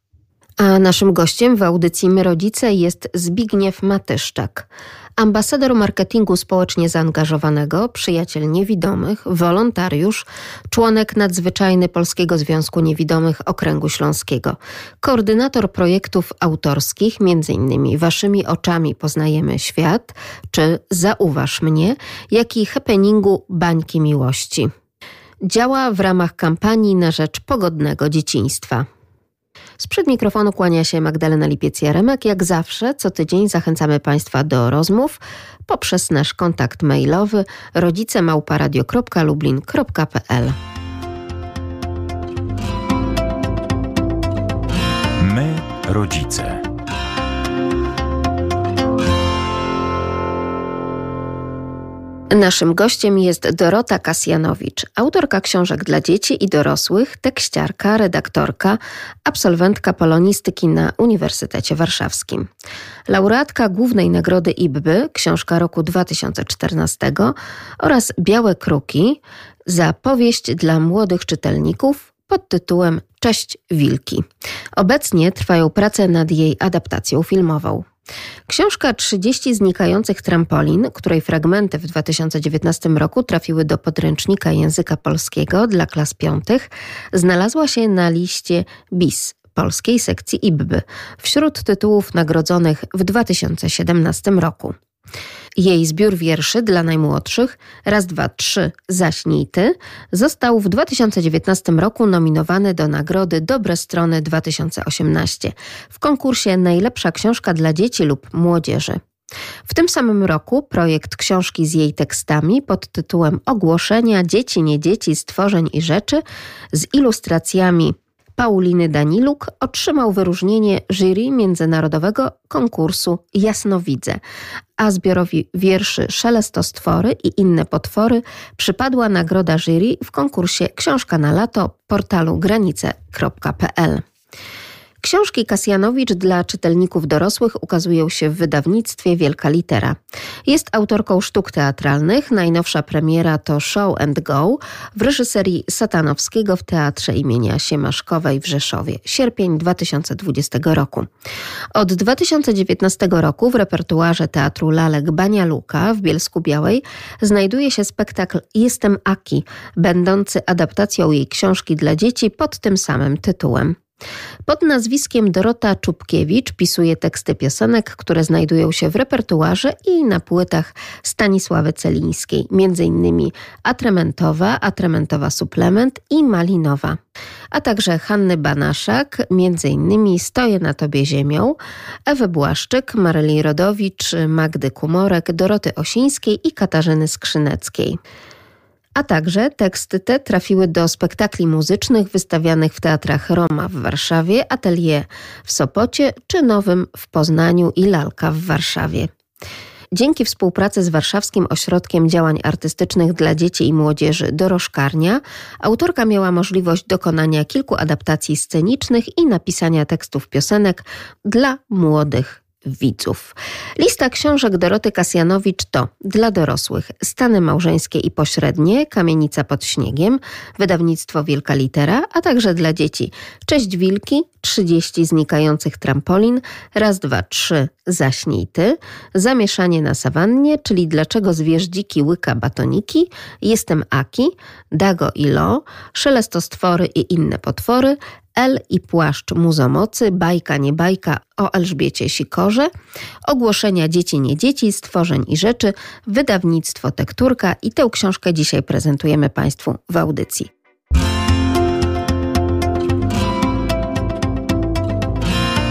A naszym gościem w audycji My Rodzice jest Zbigniew Matyszczak, ambasador marketingu społecznie zaangażowanego, przyjaciel niewidomych, wolontariusz, członek nadzwyczajny Polskiego Związku Niewidomych Okręgu Śląskiego, koordynator projektów autorskich, m.in. Waszymi oczami poznajemy świat, czy Zauważ mnie, jak i happeningu Bańki Miłości. Działa w ramach kampanii na rzecz pogodnego dzieciństwa. Sprzed mikrofonu kłania się Magdalena Lipiec-Jaremek. Jak zawsze, co tydzień zachęcamy Państwa do rozmów poprzez nasz kontakt mailowy rodzicemałparadio.lublin.pl My, rodzice. Naszym gościem jest Dorota Kasjanowicz, autorka książek dla dzieci i dorosłych, tekściarka, redaktorka, absolwentka polonistyki na Uniwersytecie Warszawskim. Laureatka głównej nagrody IBBY, książka roku 2014 oraz Białe Kruki za powieść dla młodych czytelników pod tytułem Cześć Wilki. Obecnie trwają prace nad jej adaptacją filmową. Książka 30 znikających trampolin, której fragmenty w 2019 roku trafiły do podręcznika języka polskiego dla klas piątych, znalazła się na liście BIS polskiej sekcji IBBY wśród tytułów nagrodzonych w 2017 roku. Jej zbiór wierszy dla najmłodszych Raz, dwa, trzy, zaśnij ty został w 2019 roku nominowany do nagrody Dobre Strony 2018 w konkursie Najlepsza książka dla dzieci lub młodzieży. W tym samym roku projekt książki z jej tekstami pod tytułem Ogłoszenia Dzieci, nie dzieci, stworzeń i rzeczy z ilustracjami Pauliny Daniluk otrzymał wyróżnienie jury międzynarodowego konkursu Jasnowidze, a zbiorowi wierszy Szelestostwory i inne potwory przypadła nagroda jury w konkursie Książka na lato portalu granice.pl. Książki Kasjanowicz dla czytelników dorosłych ukazują się w wydawnictwie Wielka Litera. Jest autorką sztuk teatralnych. Najnowsza premiera to Show and Go w reżyserii Satanowskiego w Teatrze imienia Siemaszkowej w Rzeszowie, sierpień 2020 roku. Od 2019 roku w repertuarze Teatru Lalek Banialuka w Bielsku Białej znajduje się spektakl Jestem Aki, będący adaptacją jej książki dla dzieci pod tym samym tytułem. Pod nazwiskiem Dorota Czubkiewicz pisuje teksty piosenek, które znajdują się w repertuarze i na płytach Stanisławy Celińskiej, m.in. Atrementowa, Atrementowa Suplement i Malinowa, a także Hanny Banaszak, m.in. Stoję na Tobie ziemią, Ewy Błaszczyk, Maryli Rodowicz, Magdy Kumorek, Doroty Osińskiej i Katarzyny Skrzyneckiej a także teksty te trafiły do spektakli muzycznych wystawianych w teatrach Roma w Warszawie, Atelier w Sopocie czy Nowym w Poznaniu i Lalka w Warszawie. Dzięki współpracy z Warszawskim Ośrodkiem Działań Artystycznych dla Dzieci i Młodzieży Dorożkarnia, autorka miała możliwość dokonania kilku adaptacji scenicznych i napisania tekstów piosenek dla młodych widzów. Lista książek Doroty Kasjanowicz to dla dorosłych Stany małżeńskie i pośrednie, Kamienica pod śniegiem, wydawnictwo Wielka Litera, a także dla dzieci Cześć Wilki, 30 znikających trampolin, raz, dwa, trzy, zaśnij ty, zamieszanie na sawannie, czyli dlaczego zwierz dziki łyka batoniki, jestem Aki, Dago i Lo, szelestostwory i inne potwory, El i płaszcz muzomocy, bajka nie bajka o Elżbiecie Sikorze, ogłoszenia dzieci nie dzieci, stworzeń i rzeczy, wydawnictwo Tekturka i tę książkę dzisiaj prezentujemy Państwu w audycji.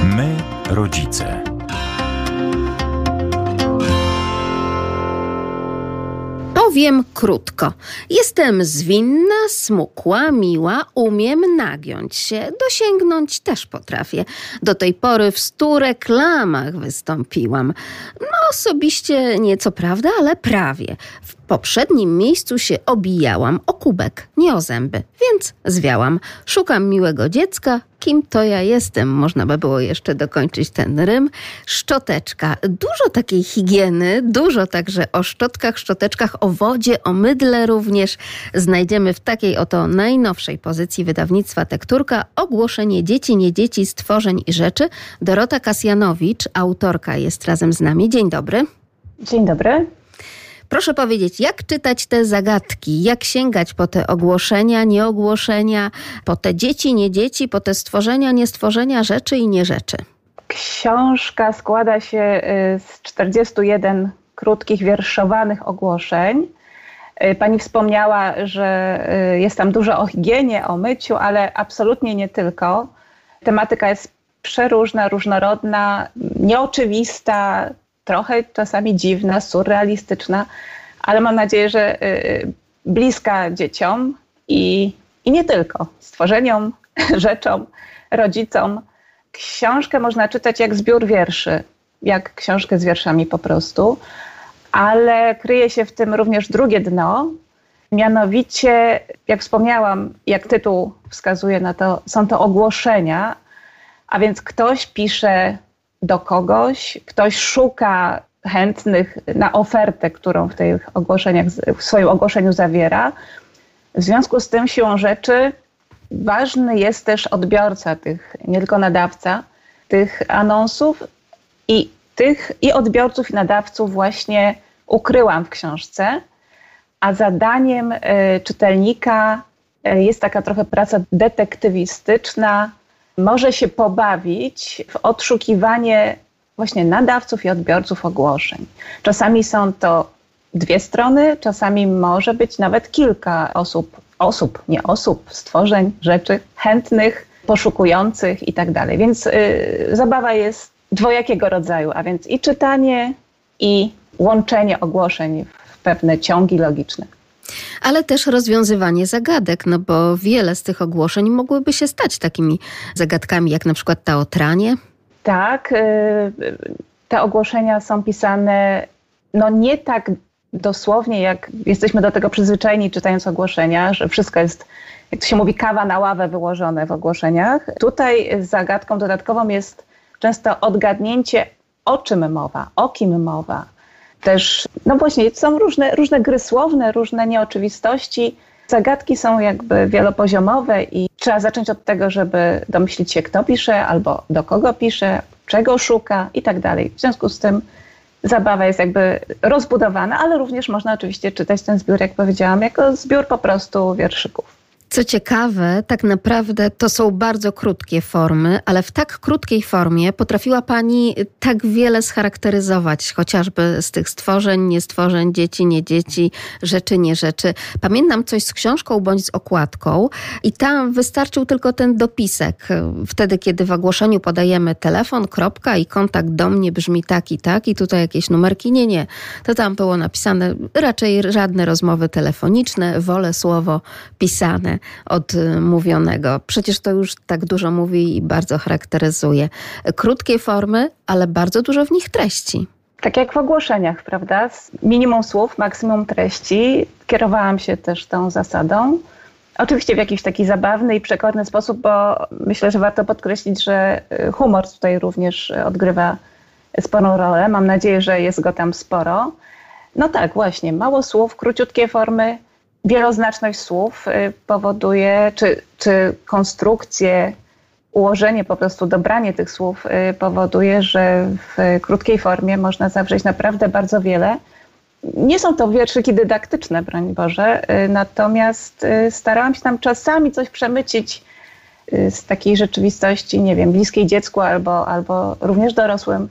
My, rodzice. Powiem krótko. Jestem zwinna, smukła, miła, umiem nagiąć się. Dosięgnąć też potrafię. Do tej pory w stu reklamach wystąpiłam. No osobiście nieco prawda, ale prawie. W poprzednim miejscu się obijałam o kubek, nie o zęby, więc zwiałam. Szukam miłego dziecka, kim to ja jestem, można by było jeszcze dokończyć ten rym. Szczoteczka, dużo takiej higieny, dużo także o szczotkach, szczoteczkach, o wodzie, o mydle również znajdziemy w takiej oto najnowszej pozycji wydawnictwa Tekturka ogłoszenie dzieci, nie dzieci, stworzeń i rzeczy. Dorota Kasjanowicz, autorka jest razem z nami. Dzień dobry. Dzień dobry. Proszę powiedzieć, jak czytać te zagadki, jak sięgać po te ogłoszenia, nieogłoszenia, po te dzieci, nie dzieci, po te stworzenia, niestworzenia, rzeczy i nie rzeczy? Książka składa się y, z 41 krótkich, wierszowanych ogłoszeń. Y, pani wspomniała, że y, jest tam dużo o higienie, o myciu, ale absolutnie nie tylko. Tematyka jest przeróżna, różnorodna, nieoczywista, trochę czasami dziwna, surrealistyczna, ale mam nadzieję, że y, bliska dzieciom i, i nie tylko, stworzeniom, rzeczom, rodzicom. Książkę można czytać jak zbiór wierszy, jak książkę z wierszami po prostu, ale kryje się w tym również drugie dno, mianowicie, jak wspomniałam, jak tytuł wskazuje na to, są to ogłoszenia, a więc ktoś pisze do kogoś, ktoś szuka chętnych na ofertę, którą w tych ogłoszeniach, w swoim ogłoszeniu zawiera. W związku z tym siłą rzeczy ważny jest też odbiorca tych, nie tylko nadawca tych anonsów i tych i odbiorców i nadawców właśnie ukryłam w książce, a zadaniem y, czytelnika y, jest taka trochę praca detektywistyczna, może się pobawić w odszukiwanie właśnie nadawców i odbiorców ogłoszeń. Czasami są to dwie strony, czasami może być nawet kilka osób, osób, nie osób, stworzeń, rzeczy chętnych, poszukujących i tak dalej. Więc y, zabawa jest dwojakiego rodzaju, a więc i czytanie, i łączenie ogłoszeń w pewne ciągi logiczne. Ale też rozwiązywanie zagadek, no bo wiele z tych ogłoszeń mogłyby się stać takimi zagadkami, jak na przykład ta o tranie. Tak, y, te ogłoszenia są pisane no nie tak dosłownie, jak jesteśmy do tego przyzwyczajeni czytając ogłoszenia, że wszystko jest, jak to się mówi, kawa na ławę wyłożone w ogłoszeniach. Tutaj zagadką dodatkową jest często odgadnięcie, o czym mowa, o kim mowa. Też, no właśnie, są różne, różne gry słowne, różne nieoczywistości. Zagadki są jakby wielopoziomowe i trzeba zacząć od tego, żeby domyślić się, kto pisze, albo do kogo pisze, czego szuka i tak dalej. W związku z tym zabawa jest jakby rozbudowana, ale również można oczywiście czytać ten zbiór, jak powiedziałam, jako zbiór po prostu wierszyków. Co ciekawe, tak naprawdę to są bardzo krótkie formy, ale w tak krótkiej formie potrafiła Pani tak wiele scharakteryzować, chociażby z tych stworzeń, niestworzeń, dzieci, nie dzieci, rzeczy, nie rzeczy. Pamiętam coś z książką bądź z okładką i tam wystarczył tylko ten dopisek. Wtedy, kiedy w ogłoszeniu podajemy telefon, kropka i kontakt do mnie brzmi tak i tak i tutaj jakieś numerki, nie, nie. To tam było napisane raczej żadne rozmowy telefoniczne, wolę słowo pisane od mówionego. Przecież to już tak dużo mówi i bardzo charakteryzuje. Krótkie formy, ale bardzo dużo w nich treści. Tak jak w ogłoszeniach, prawda? Minimum słów, maksimum treści. Kierowałam się też tą zasadą. Oczywiście w jakiś taki zabawny i przekorny sposób, bo myślę, że warto podkreślić, że y, humor tutaj również odgrywa sporą rolę. Mam nadzieję, że jest go tam sporo. No tak, właśnie, mało słów, króciutkie formy, wieloznaczność słów y, powoduje, czy, czy konstrukcje, ułożenie, po prostu dobranie tych słów y, powoduje, że w krótkiej formie można zawrzeć naprawdę bardzo wiele. Nie są to wierszyki dydaktyczne, broń Boże, y, natomiast starałam się tam czasami coś przemycić z takiej rzeczywistości, nie wiem, bliskiej dziecku albo, albo również dorosłym.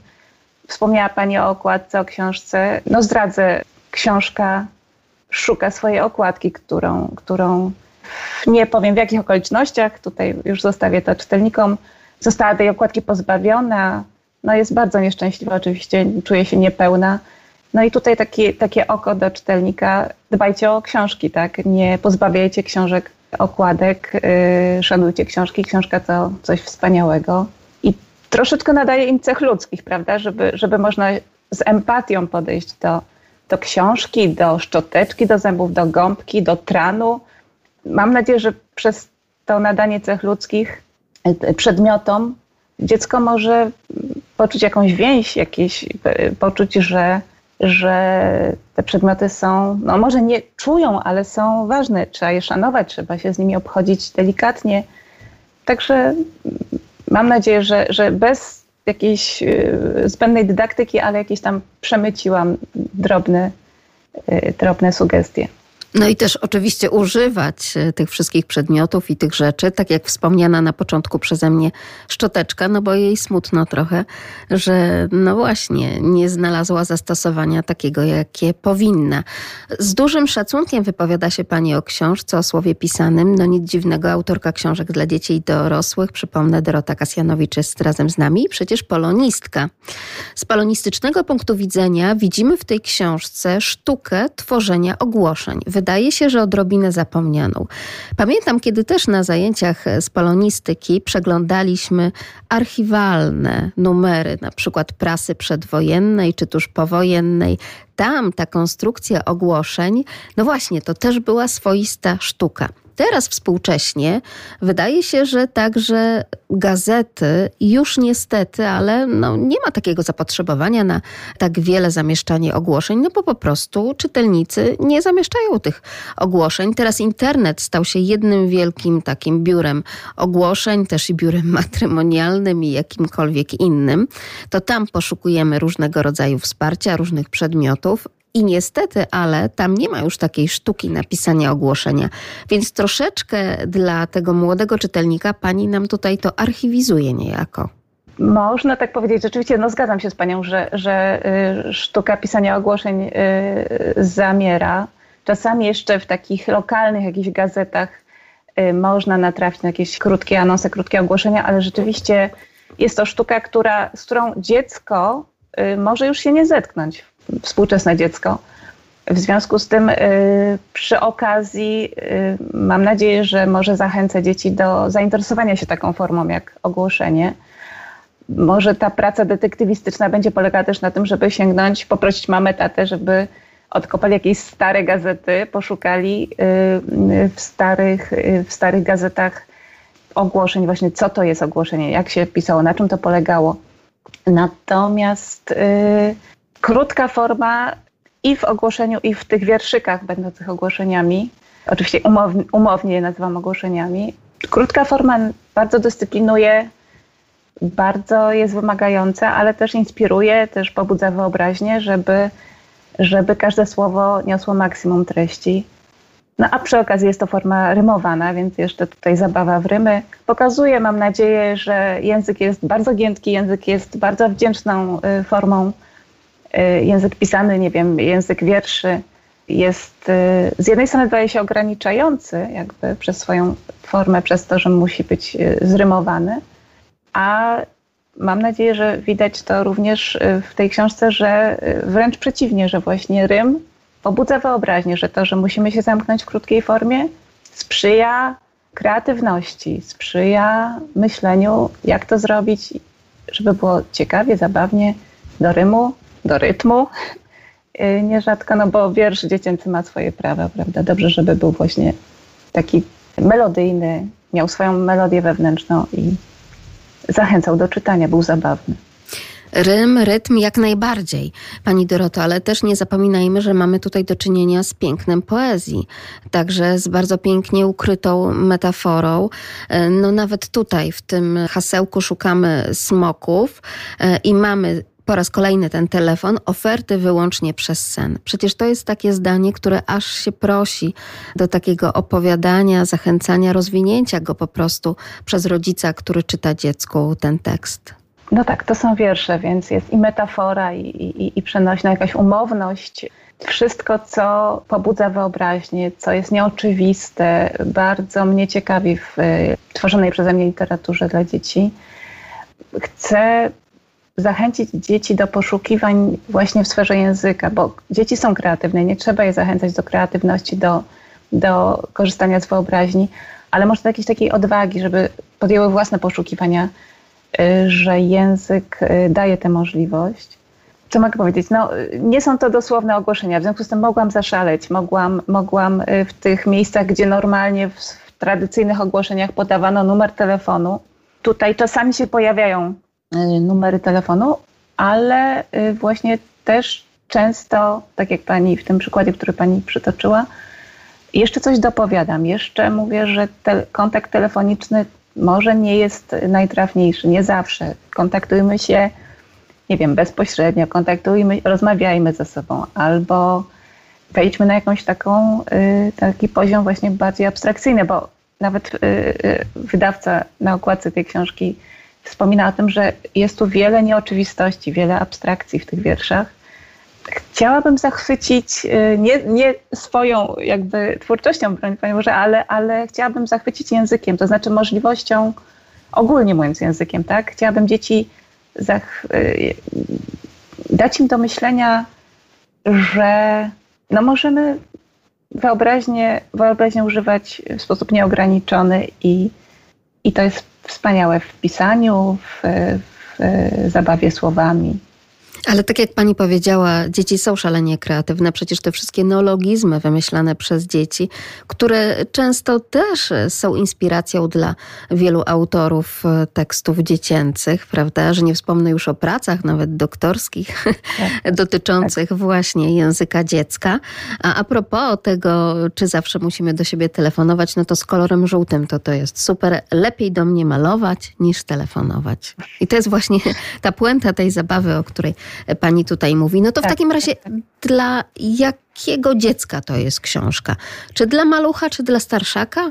Wspomniała Pani o okładce, o książce. No zdradzę, książka szuka swojej okładki, którą, którą nie powiem w jakich okolicznościach, tutaj już zostawię to czytelnikom, została tej okładki pozbawiona. No jest bardzo nieszczęśliwa, oczywiście czuje się niepełna. No i tutaj takie, takie oko do czytelnika. Dbajcie o książki, tak? Nie pozbawiajcie książek okładek, yy, szanujcie książki. Książka to coś wspaniałego. I troszeczkę nadaje im cech ludzkich, prawda? Żeby, żeby można z empatią podejść do, do książki, do szczoteczki do zębów, do gąbki, do tranu. Mam nadzieję, że przez to nadanie cech ludzkich e, przedmiotom dziecko może poczuć jakąś więź, jakieś, e, poczuć, że, że te przedmioty są, no może nie czują, ale są ważne. Trzeba je szanować, trzeba się z nimi obchodzić delikatnie. Także mam nadzieję, że, że bez jakiejś y, zbędnej dydaktyki, ale jakieś tam przemyciłam drobne, y, drobne sugestie. No i też oczywiście używać e, tych wszystkich przedmiotów i tych rzeczy, tak jak wspomniana na początku przeze mnie szczoteczka, no bo jej smutno trochę, że no właśnie nie znalazła zastosowania takiego, jakie powinna. Z dużym szacunkiem wypowiada się pani o książce, o słowie pisanym. No nic dziwnego, autorka książek dla dzieci i dorosłych, przypomnę, Dorota Kasjanowicz jest razem z nami, przecież polonistka. Z polonistycznego punktu widzenia widzimy w tej książce sztukę tworzenia ogłoszeń wydaje się, że odrobinę zapomnianą. Pamiętam, kiedy też na zajęciach z polonistyki przeglądaliśmy archiwalne numery, na przykład prasy przedwojennej czy tuż powojennej. Tam ta konstrukcja ogłoszeń, no właśnie, to też była swoista sztuka. Teraz współcześnie wydaje się, że także gazety już niestety, ale no nie ma takiego zapotrzebowania na tak wiele zamieszczanie ogłoszeń, no bo po prostu czytelnicy nie zamieszczają tych ogłoszeń. Teraz internet stał się jednym wielkim takim biurem ogłoszeń, też i biurem matrymonialnym i jakimkolwiek innym. To tam poszukujemy różnego rodzaju wsparcia, różnych przedmiotów I niestety, ale tam nie ma już takiej sztuki napisania ogłoszenia. Więc troszeczkę dla tego młodego czytelnika pani nam tutaj to archiwizuje niejako. Można tak powiedzieć. Rzeczywiście, no zgadzam się z Panią, że, że y, sztuka pisania ogłoszeń y, zamiera. Czasami jeszcze w takich lokalnych jakichś gazetach y, można natrafić na jakieś krótkie anonse, krótkie ogłoszenia, ale rzeczywiście jest to sztuka, która, z którą dziecko może już się nie zetknąć, współczesne dziecko. W związku z tym przy okazji mam nadzieję, że może zachęcę dzieci do zainteresowania się taką formą jak ogłoszenie może ta praca detektywistyczna będzie polegała też na tym, żeby sięgnąć, poprosić mamę, tatę, żeby odkopali jakieś stare gazety, poszukali y, w starych, y, w starych gazetach ogłoszeń, właśnie co to jest ogłoszenie, jak się pisało, na czym to polegało. Natomiast y, krótka forma i w ogłoszeniu, i w tych wierszykach będących ogłoszeniami, oczywiście umownie, umownie je nazywam ogłoszeniami, krótka forma bardzo dyscyplinuje bardzo jest wymagające, ale też inspiruje, też pobudza wyobraźnię, żeby, żeby każde słowo niosło maksimum treści. No a przy okazji jest to forma rymowana, więc jeszcze tutaj zabawa w rymy. Pokazuje, mam nadzieję, że język jest bardzo giętki, język jest bardzo wdzięczną y, formą. Y, język pisany, nie wiem, język wierszy jest y, z jednej strony wydaje się ograniczający jakby przez swoją formę, przez to, że musi być zrymowany, a mam nadzieję, że widać to również y, w tej książce, że y, wręcz przeciwnie, że właśnie Rym pobudza wyobraźnię, że to, że musimy się zamknąć w krótkiej formie, sprzyja kreatywności, sprzyja myśleniu, jak to zrobić, żeby było ciekawie, zabawnie, do rymu, do rytmu. Y, nierzadko, no bo wiersz dziecięcy ma swoje prawa, prawda? Dobrze, żeby był właśnie taki melodyjny, miał swoją melodię wewnętrzną i zachęcał do czytania, był zabawny. Rym, rytm jak najbardziej, pani Doroto, ale też nie zapominajmy, że mamy tutaj do czynienia z pięknem poezji, także z bardzo pięknie ukrytą metaforą. E, no nawet tutaj w tym hasełku szukamy smoków e, i mamy po raz kolejny ten telefon, oferty wyłącznie przez sen. Przecież to jest takie zdanie, które aż się prosi do takiego opowiadania, zachęcania, rozwinięcia go po prostu przez rodzica, który czyta dziecku ten tekst. No tak, to są wiersze, więc jest i metafora, i, i, i przenośna jakaś umowność. Wszystko, co pobudza wyobraźnię, co jest nieoczywiste, bardzo mnie ciekawi w y, tworzonej przeze mnie literaturze dla dzieci. Chcę zachęcić dzieci do poszukiwań właśnie w sferze języka, bo dzieci są kreatywne, nie trzeba je zachęcać do kreatywności, do, do korzystania z wyobraźni, ale może do jakiejś takiej odwagi, żeby podjęły własne poszukiwania, y, że język y, daje tę możliwość. Co mogę powiedzieć? No, nie są to dosłowne ogłoszenia, w związku z tym mogłam zaszaleć, mogłam, mogłam y, w tych miejscach, gdzie normalnie w, w tradycyjnych ogłoszeniach podawano numer telefonu, tutaj czasami się pojawiają numery telefonu, ale y, właśnie też często, tak jak pani w tym przykładzie, który pani przytoczyła, jeszcze coś dopowiadam. Jeszcze mówię, że te, kontakt telefoniczny może nie jest najtrafniejszy, nie zawsze. Kontaktujmy się, nie wiem, bezpośrednio, kontaktujmy, rozmawiajmy ze sobą, albo wejdźmy na jakąś taką, y, taki poziom właśnie bardziej abstrakcyjny, bo nawet wydawca na okładce tej książki wspomina o tym, że jest tu wiele nieoczywistości, wiele abstrakcji w tych wierszach. Chciałabym zachwycić y, nie, nie swoją jakby twórczością, broń Panie Boże, ale, ale chciałabym zachwycić językiem, to znaczy możliwością, ogólnie mówiąc językiem, tak? Chciałabym dzieci zach- y, dać im do myślenia, że no możemy wyobraźnię, używać w sposób nieograniczony i, i to jest wspaniałe w pisaniu, w, w zabawie słowami. Ale tak jak pani powiedziała, dzieci są szalenie kreatywne. Przecież te wszystkie neologizmy wymyślane przez dzieci, które często też są inspiracją dla wielu autorów e, tekstów dziecięcych, prawda? Że nie wspomnę już o pracach, nawet doktorskich, tak. dotyczących tak. właśnie języka dziecka. A a propos tego, czy zawsze musimy do siebie telefonować, no to z kolorem żółtym to to jest super. Lepiej do mnie malować niż telefonować. I to jest właśnie ta puenta tej zabawy, o której pani tutaj mówi. No to tak, w takim razie tak, tak. dla jakiego dziecka to jest książka? Czy dla malucha, czy dla starszaka?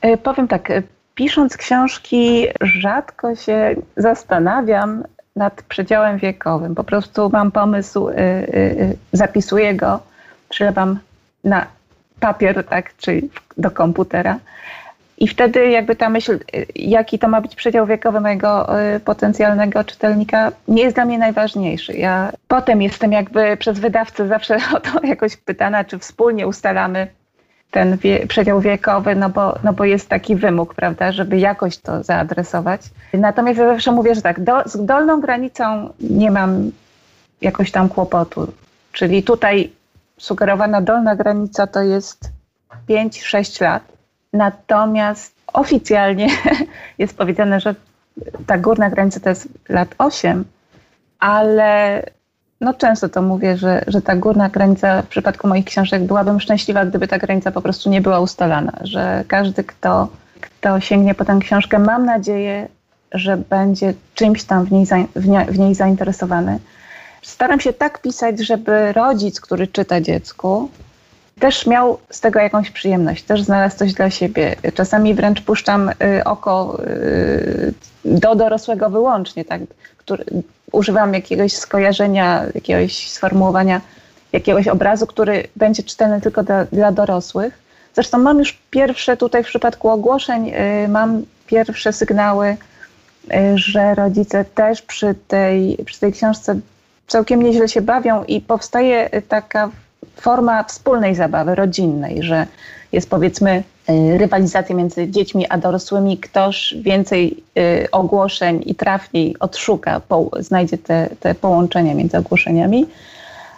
E, powiem tak, e, pisząc książki rzadko się zastanawiam nad przedziałem wiekowym. Po prostu mam pomysł, zapisuję go, przylewam na papier, tak, czyli do komputera i wtedy jakby ta myśl, jaki to ma być przedział wiekowy mojego y, potencjalnego czytelnika, nie jest dla mnie najważniejszy. Ja potem jestem jakby przez wydawcę zawsze o to jakoś pytana, czy wspólnie ustalamy ten wie, przedział wiekowy, no bo, no bo jest taki wymóg, prawda, żeby jakoś to zaadresować. Natomiast ja zawsze mówię, że tak, do, z dolną granicą nie mam jakoś tam kłopotu. Czyli tutaj sugerowana dolna granica to jest 5-6 lat Natomiast oficjalnie jest powiedziane, że ta górna granica to jest lat 8, ale no często to mówię, że, że ta górna granica w przypadku moich książek byłabym szczęśliwa, gdyby ta granica po prostu nie była ustalana, że każdy, kto, kto sięgnie po tę książkę, mam nadzieję, że będzie czymś tam w niej, w, nie, w niej zainteresowany. Staram się tak pisać, żeby rodzic, który czyta dziecku, też miał z tego jakąś przyjemność, też znalazł coś dla siebie. Czasami wręcz puszczam y, oko y, do dorosłego wyłącznie, tak? Który, używam jakiegoś skojarzenia, jakiegoś sformułowania, jakiegoś obrazu, który będzie czytelny tylko dla, dla dorosłych. Zresztą mam już pierwsze tutaj w przypadku ogłoszeń, y, mam pierwsze sygnały, że rodzice też przy tej, przy tej książce całkiem nieźle się bawią i powstaje taka forma wspólnej zabawy, rodzinnej, że jest powiedzmy y, rywalizacja między dziećmi a dorosłymi, ktoś więcej y, ogłoszeń i trafniej odszuka, znajdzie te, te połączenia między ogłoszeniami.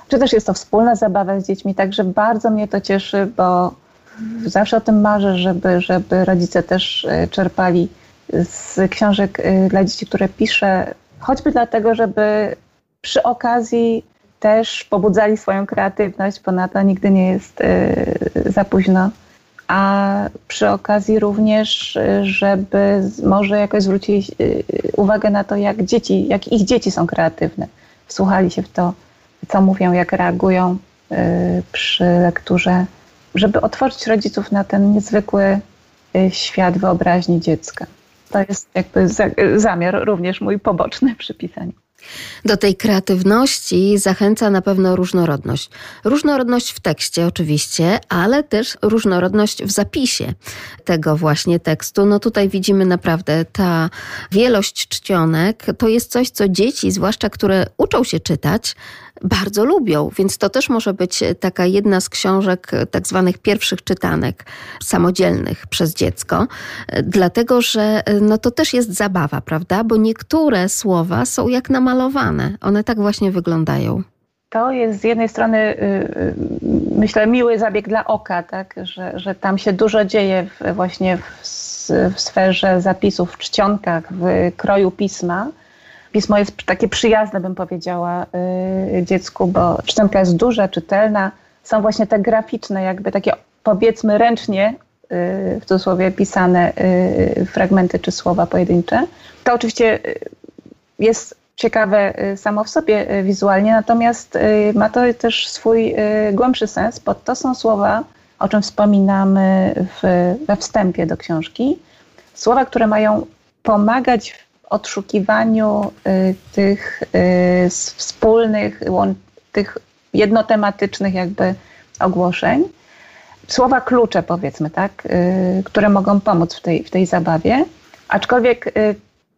Czy też jest to wspólna zabawa z dziećmi, także bardzo mnie to cieszy, bo zawsze o tym marzę, żeby, żeby rodzice też y, czerpali z książek dla dzieci, które piszę, choćby dlatego, żeby przy okazji też pobudzali swoją kreatywność, bo na to nigdy nie jest y, za późno. A przy okazji również, y, żeby może jakoś zwrócili y, uwagę na to, jak dzieci, jak ich dzieci są kreatywne. Wsłuchali się w to, co mówią, jak reagują przy lekturze, żeby otworzyć rodziców na ten niezwykły świat wyobraźni dziecka. To jest jakby zamiar również mój poboczny przy pisaniu. Do tej kreatywności zachęca na pewno różnorodność. Różnorodność w tekście oczywiście, ale też różnorodność w zapisie tego właśnie tekstu. No tutaj widzimy naprawdę ta wielość czcionek to jest coś, co dzieci, zwłaszcza które uczą się czytać, bardzo lubią, więc to też może być taka jedna z książek tak zwanych pierwszych czytanek samodzielnych przez dziecko, dlatego że no to też jest zabawa, prawda? Bo niektóre słowa są jak namalowane. One tak właśnie wyglądają. To jest z jednej strony, y, y, myślę, miły zabieg dla oka, tak? że, że tam się dużo dzieje właśnie w, w sferze zapisów, w czcionkach, w kroju pisma pismo jest takie przyjazne, bym powiedziała, y, dziecku, bo czcionka jest duża, czytelna. Są właśnie te graficzne, jakby takie powiedzmy ręcznie, y, w cudzysłowie pisane y, fragmenty czy słowa pojedyncze. To oczywiście jest ciekawe samo w sobie wizualnie, natomiast ma to też swój głębszy sens, bo to są słowa, o czym wspominamy w, we wstępie do książki. Słowa, które mają pomagać odszukiwaniu y, tych y, wspólnych, tych jednotematycznych jakby ogłoszeń. Słowa klucze powiedzmy, tak, y, które mogą pomóc w tej, w tej zabawie, aczkolwiek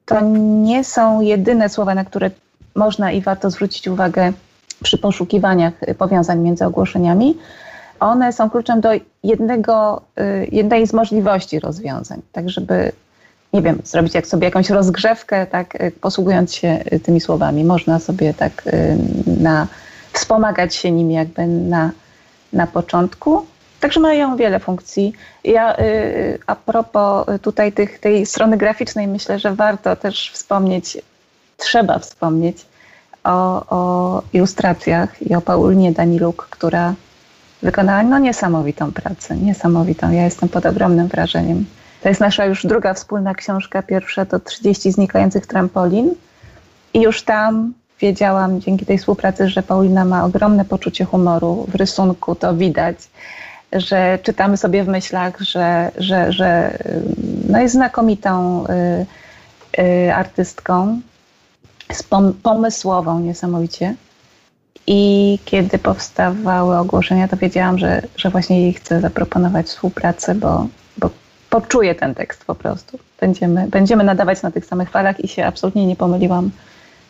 to nie są jedyne słowa, na które można i warto zwrócić uwagę przy poszukiwaniach powiązań między ogłoszeniami. One są kluczem do jednego, jednej z możliwości rozwiązań, tak żeby nie wiem, zrobić jak sobie jakąś rozgrzewkę, tak, y, posługując się y, tymi słowami. Można sobie tak y, na, wspomagać się nimi jakby na, na początku. Także mają wiele funkcji. Ja a propos tutaj tych, tej strony graficznej, myślę, że warto też wspomnieć, trzeba wspomnieć o, o ilustracjach i o Paulinie Daniluk, która wykonała no, niesamowitą pracę, niesamowitą. Ja jestem pod ogromnym wrażeniem to jest nasza już druga wspólna książka. Pierwsza to 30 znikających trampolin. I już tam wiedziałam dzięki tej współpracy, że Paulina ma ogromne poczucie humoru. W rysunku to widać, że czytamy sobie w myślach, że, że, że no jest znakomitą y, y, artystką, pomysłową niesamowicie. I kiedy powstawały ogłoszenia, to wiedziałam, że, że właśnie jej chcę zaproponować współpracę, bo, bo poczuję ten tekst po prostu. Będziemy, będziemy nadawać na tych samych falach i się absolutnie nie pomyliłam.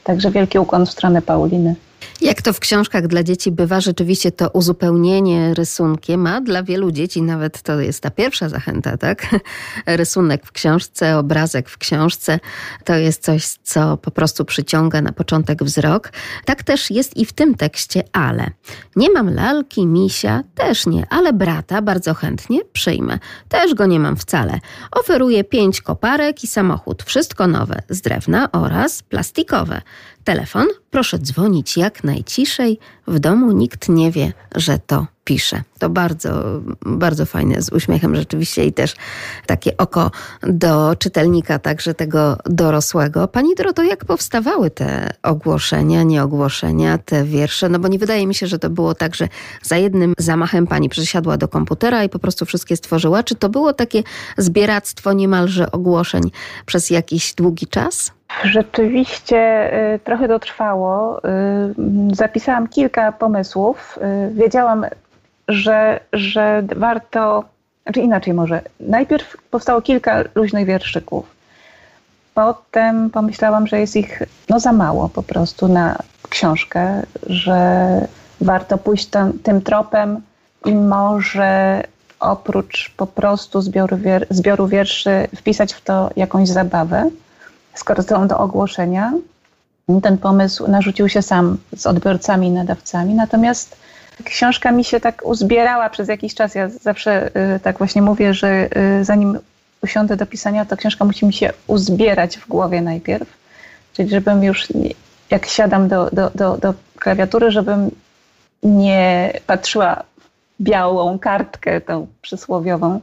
Także wielki ukłon w stronę Pauliny. Jak to w książkach dla dzieci bywa, rzeczywiście to uzupełnienie rysunkiem, a dla wielu dzieci nawet to jest ta pierwsza zachęta, tak? Rysunek w książce, obrazek w książce to jest coś, co po prostu przyciąga na początek wzrok. Tak też jest i w tym tekście, ale nie mam lalki, misia, też nie, ale brata bardzo chętnie przyjmę. Też go nie mam wcale. Oferuję pięć koparek i samochód, wszystko nowe, z drewna oraz plastikowe. Telefon proszę dzwonić jak najciszej. W domu nikt nie wie, że to pisze. To bardzo, bardzo fajne z uśmiechem rzeczywiście i też takie oko do czytelnika, także tego dorosłego. Pani Doroto, jak powstawały te ogłoszenia, nieogłoszenia, te wiersze? No bo nie wydaje mi się, że to było tak, że za jednym zamachem pani przesiadła do komputera i po prostu wszystkie stworzyła. Czy to było takie zbieractwo niemalże ogłoszeń przez jakiś długi czas? Rzeczywiście y, trochę to trwało. Y, zapisałam kilka pomysłów. Y, wiedziałam, że, że warto, znaczy inaczej może. Najpierw powstało kilka luźnych wierszyków. Potem pomyślałam, że jest ich no, za mało po prostu na książkę, że warto pójść tam, tym tropem i może oprócz po prostu zbioru, wier zbioru wierszy wpisać w to jakąś zabawę skoro są do ogłoszenia. Ten pomysł narzucił się sam z odbiorcami i nadawcami, natomiast książka mi się tak uzbierała przez jakiś czas. Ja zawsze y, tak właśnie mówię, że y, zanim usiądę do pisania, to książka musi mi się uzbierać w głowie najpierw. Czyli żebym już, jak siadam do, do, do, do klawiatury, żebym nie patrzyła białą kartkę, tą przysłowiową,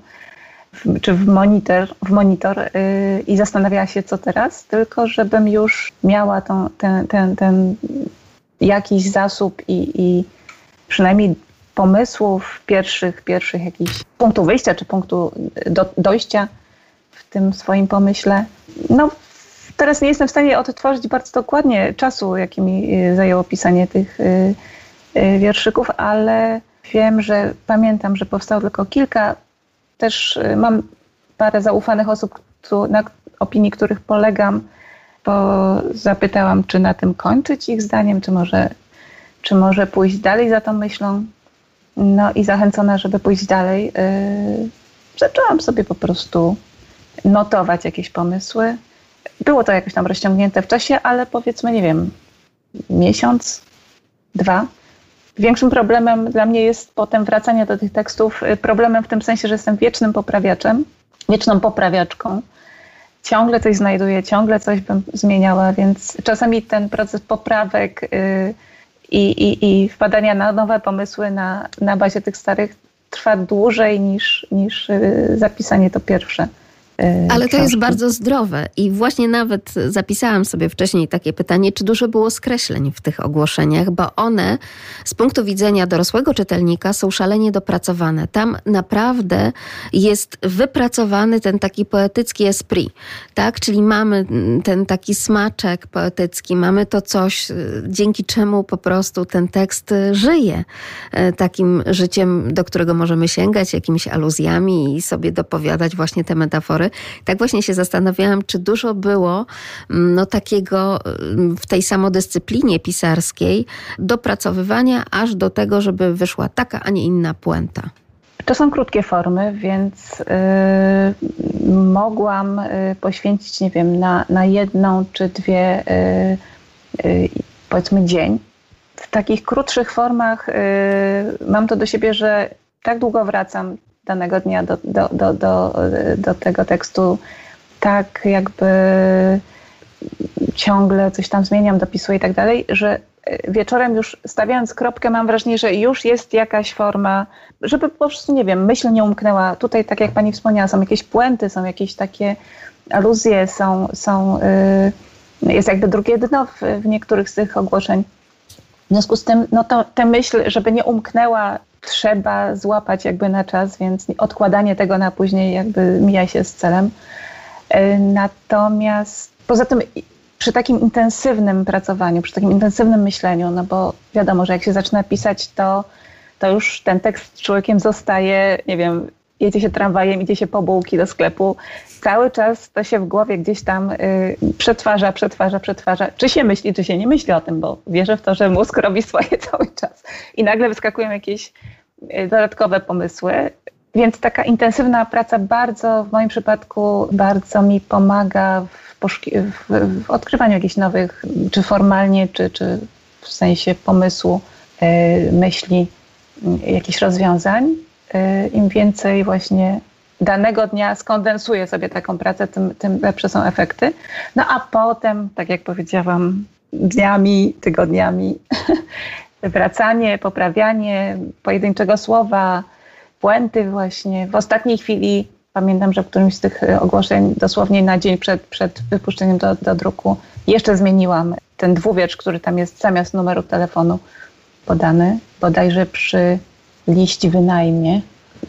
czy w monitor, w monitor yy, i zastanawiała się, co teraz, tylko żebym już miała tą, ten, ten, ten jakiś zasób i, i przynajmniej pomysłów pierwszych, pierwszych jakichś punktów wyjścia czy punktu do, dojścia w tym swoim pomyśle. No, teraz nie jestem w stanie odtworzyć bardzo dokładnie czasu, jaki mi y, zajęło pisanie tych y, y, wierszyków, ale wiem, że pamiętam, że powstało tylko kilka też y, mam parę zaufanych osób, na opinii których polegam, bo zapytałam, czy na tym kończyć ich zdaniem, czy może, czy może pójść dalej za tą myślą. No i zachęcona, żeby pójść dalej, yy, zaczęłam sobie po prostu notować jakieś pomysły. Było to jakoś tam rozciągnięte w czasie, ale powiedzmy, nie wiem, miesiąc, dwa Większym problemem dla mnie jest potem wracanie do tych tekstów, y, problemem w tym sensie, że jestem wiecznym poprawiaczem, wieczną poprawiaczką. Ciągle coś znajduję, ciągle coś bym zmieniała, więc czasami ten proces poprawek yy, i, i wpadania na nowe pomysły na, na bazie tych starych trwa dłużej niż, niż yy, zapisanie to pierwsze. E, Ale to jest bardzo zdrowe i właśnie nawet zapisałam sobie wcześniej takie pytanie, czy dużo było skreśleń w tych ogłoszeniach, bo one z punktu widzenia dorosłego czytelnika są szalenie dopracowane. Tam naprawdę jest wypracowany ten taki poetycki esprit, tak? Czyli mamy ten taki smaczek poetycki, mamy to coś, dzięki czemu po prostu ten tekst żyje e, takim życiem, do którego możemy sięgać, jakimiś aluzjami i sobie dopowiadać właśnie te metafory tak właśnie się zastanawiałam, czy dużo było mm, no, takiego mm, w tej samodyscyplinie pisarskiej dopracowywania aż do tego, żeby wyszła taka, a nie inna puenta. To są krótkie formy, więc yy, mogłam yy, poświęcić, nie wiem, na, na jedną czy dwie, yy, powiedzmy, dzień. W takich krótszych formach y, mam to do siebie, że tak długo wracam danego dnia do, do, do, do, do tego tekstu, tak jakby ciągle coś tam zmieniam, dopisuję i tak dalej, że wieczorem już stawiając kropkę mam wrażenie, że już jest jakaś forma, żeby po prostu, nie wiem, myśl nie umknęła. Tutaj, tak jak pani wspomniała, są jakieś puenty, są jakieś takie aluzje, są, są jest jakby drugie dno w, w niektórych z tych ogłoszeń. Związku z tym, no to tę myśl, żeby nie umknęła, trzeba złapać jakby na czas, więc odkładanie tego na później jakby mija się z celem. E, natomiast poza tym przy takim intensywnym pracowaniu, przy takim intensywnym myśleniu, no bo wiadomo, że jak się zaczyna pisać, to, to już ten tekst człowiekiem zostaje, nie wiem, jedzie się tramwajem, idzie się po bułki do sklepu, cały czas to się w głowie gdzieś tam y, przetwarza, przetwarza, przetwarza. Czy się myśli, czy się nie myśli o tym, bo wierzę w to, że mózg robi swoje cały czas. I nagle wyskakują jakieś y, dodatkowe pomysły. Więc taka intensywna praca bardzo, w moim przypadku, bardzo mi pomaga w, w, w odkrywaniu jakichś nowych, czy formalnie, czy, czy w sensie pomysłu, y, myśli, y, jakichś rozwiązań. Y, Im więcej właśnie danego dnia skondensuję sobie taką pracę, tym, tym lepsze są efekty. No a potem, tak jak powiedziałam, dniami, tygodniami, wracanie, poprawianie pojedynczego słowa, puenty właśnie. W ostatniej chwili pamiętam, że w którymś z tych ogłoszeń dosłownie na dzień przed, przed wypuszczeniem do, do druku jeszcze zmieniłam ten dwuwiersz, który tam jest zamiast numeru telefonu podany, bodajże przy liści wynajmie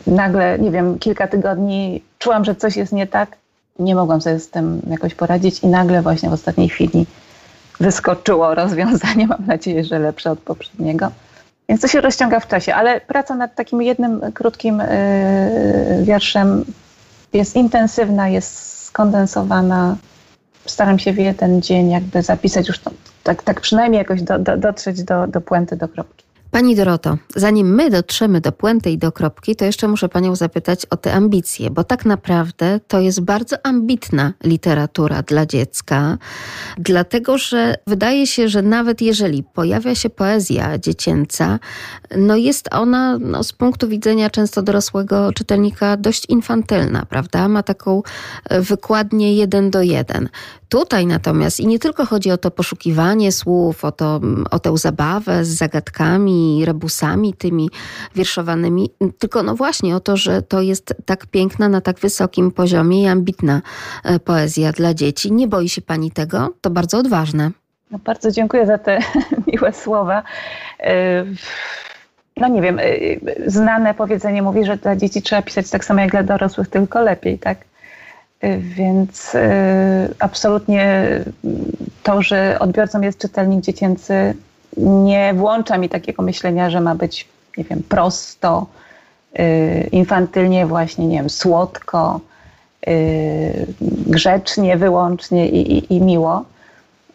nagle, nie wiem, kilka tygodni czułam, że coś jest nie tak. Nie mogłam sobie z tym jakoś poradzić i nagle właśnie w ostatniej chwili wyskoczyło rozwiązanie, mam nadzieję, że lepsze od poprzedniego. Więc to się rozciąga w czasie, ale praca nad takim jednym krótkim yy, wierszem jest intensywna, jest skondensowana. Staram się w jeden dzień jakby zapisać już to, tak, tak przynajmniej jakoś do, do, dotrzeć do, do puenty, do kropki. Pani Doroto, zanim my dotrzemy do puenty i do kropki, to jeszcze muszę Panią zapytać o te ambicje, bo tak naprawdę to jest bardzo ambitna literatura dla dziecka, dlatego że wydaje się, że nawet jeżeli pojawia się poezja dziecięca, no jest ona no, z punktu widzenia często dorosłego czytelnika dość infantylna, prawda? Ma taką e, wykładnię jeden do jeden. Tutaj natomiast i nie tylko chodzi o to poszukiwanie słów, o, to, o tę zabawę z zagadkami, rebusami tymi wierszowanymi, tylko no właśnie o to, że to jest tak piękna, na tak wysokim poziomie i ambitna e, poezja dla dzieci. Nie boi się pani tego? To bardzo odważne. No bardzo dziękuję za te miłe słowa. E, no nie wiem, e, znane powiedzenie mówi, że dla dzieci trzeba pisać tak samo jak dla dorosłych, tylko lepiej, tak? Więc y, absolutnie to, że odbiorcą jest czytelnik dziecięcy, nie włącza mi takiego myślenia, że ma być, nie wiem, prosto, y, infantylnie, właśnie, nie wiem, słodko, y, grzecznie, wyłącznie i, i, i miło.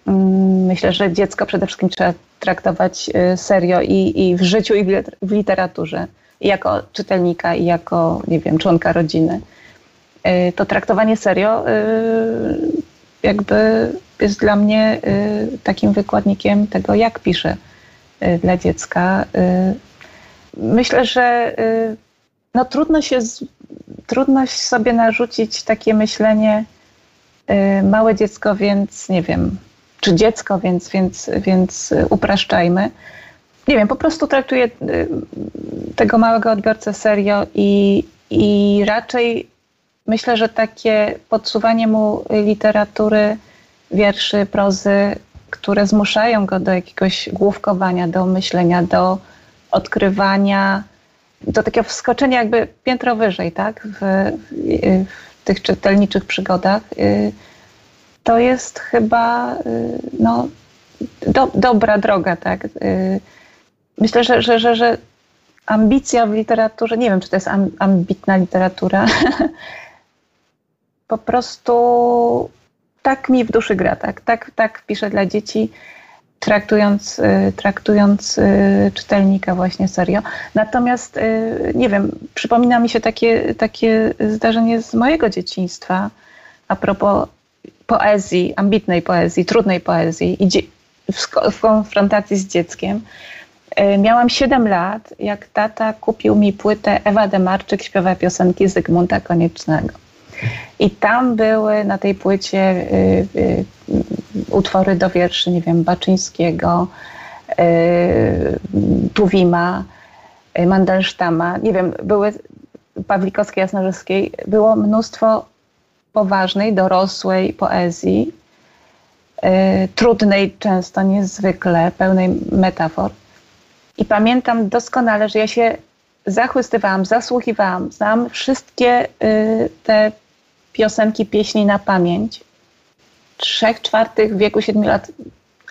Mm, myślę, że dziecko przede wszystkim trzeba traktować serio i, i w życiu, i w literaturze, i jako czytelnika, i jako, nie wiem, członka rodziny. Y, to traktowanie serio y, jakby jest dla mnie y, takim wykładnikiem tego, jak piszę dla dziecka. Myślę, że no trudno się, trudno sobie narzucić takie myślenie małe dziecko, więc nie wiem, czy dziecko, więc, więc, więc upraszczajmy. Nie wiem, po prostu traktuję tego małego odbiorcę serio i, i raczej myślę, że takie podsuwanie mu literatury, wierszy, prozy, które zmuszają go do jakiegoś główkowania, do myślenia, do odkrywania, do takiego wskoczenia jakby piętro wyżej, tak, w, w tych czytelniczych przygodach, y, to jest chyba y, no, do, dobra droga, tak. Y, myślę, że, że, że, że ambicja w literaturze, nie wiem, czy to jest ambitna literatura, po prostu tak mi w duszy gra, tak, tak, tak piszę dla dzieci, traktując, y, traktując y, czytelnika właśnie serio. Natomiast, y, nie wiem, przypomina mi się takie, takie zdarzenie z mojego dzieciństwa a propos poezji, ambitnej poezji, trudnej poezji i w konfrontacji z dzieckiem. Miałam 7 lat, jak tata kupił mi płytę Ewa Demarczyk śpiewa piosenki Zygmunta Koniecznego. I tam były na tej płycie y, y, utwory do wierszy, nie wiem, Baczyńskiego, y, Tuwima, Mandelsztama, nie wiem, były Pawlikowskiej, Jasnorzewskiej, było mnóstwo poważnej, dorosłej poezji, trudnej, często niezwykle, pełnej metafor. I pamiętam doskonale, że ja się zachłystywałam, zasłuchiwałam, znam wszystkie te piosenki, pieśni na pamięć. Trzech czwartych wieku, siedmiu lat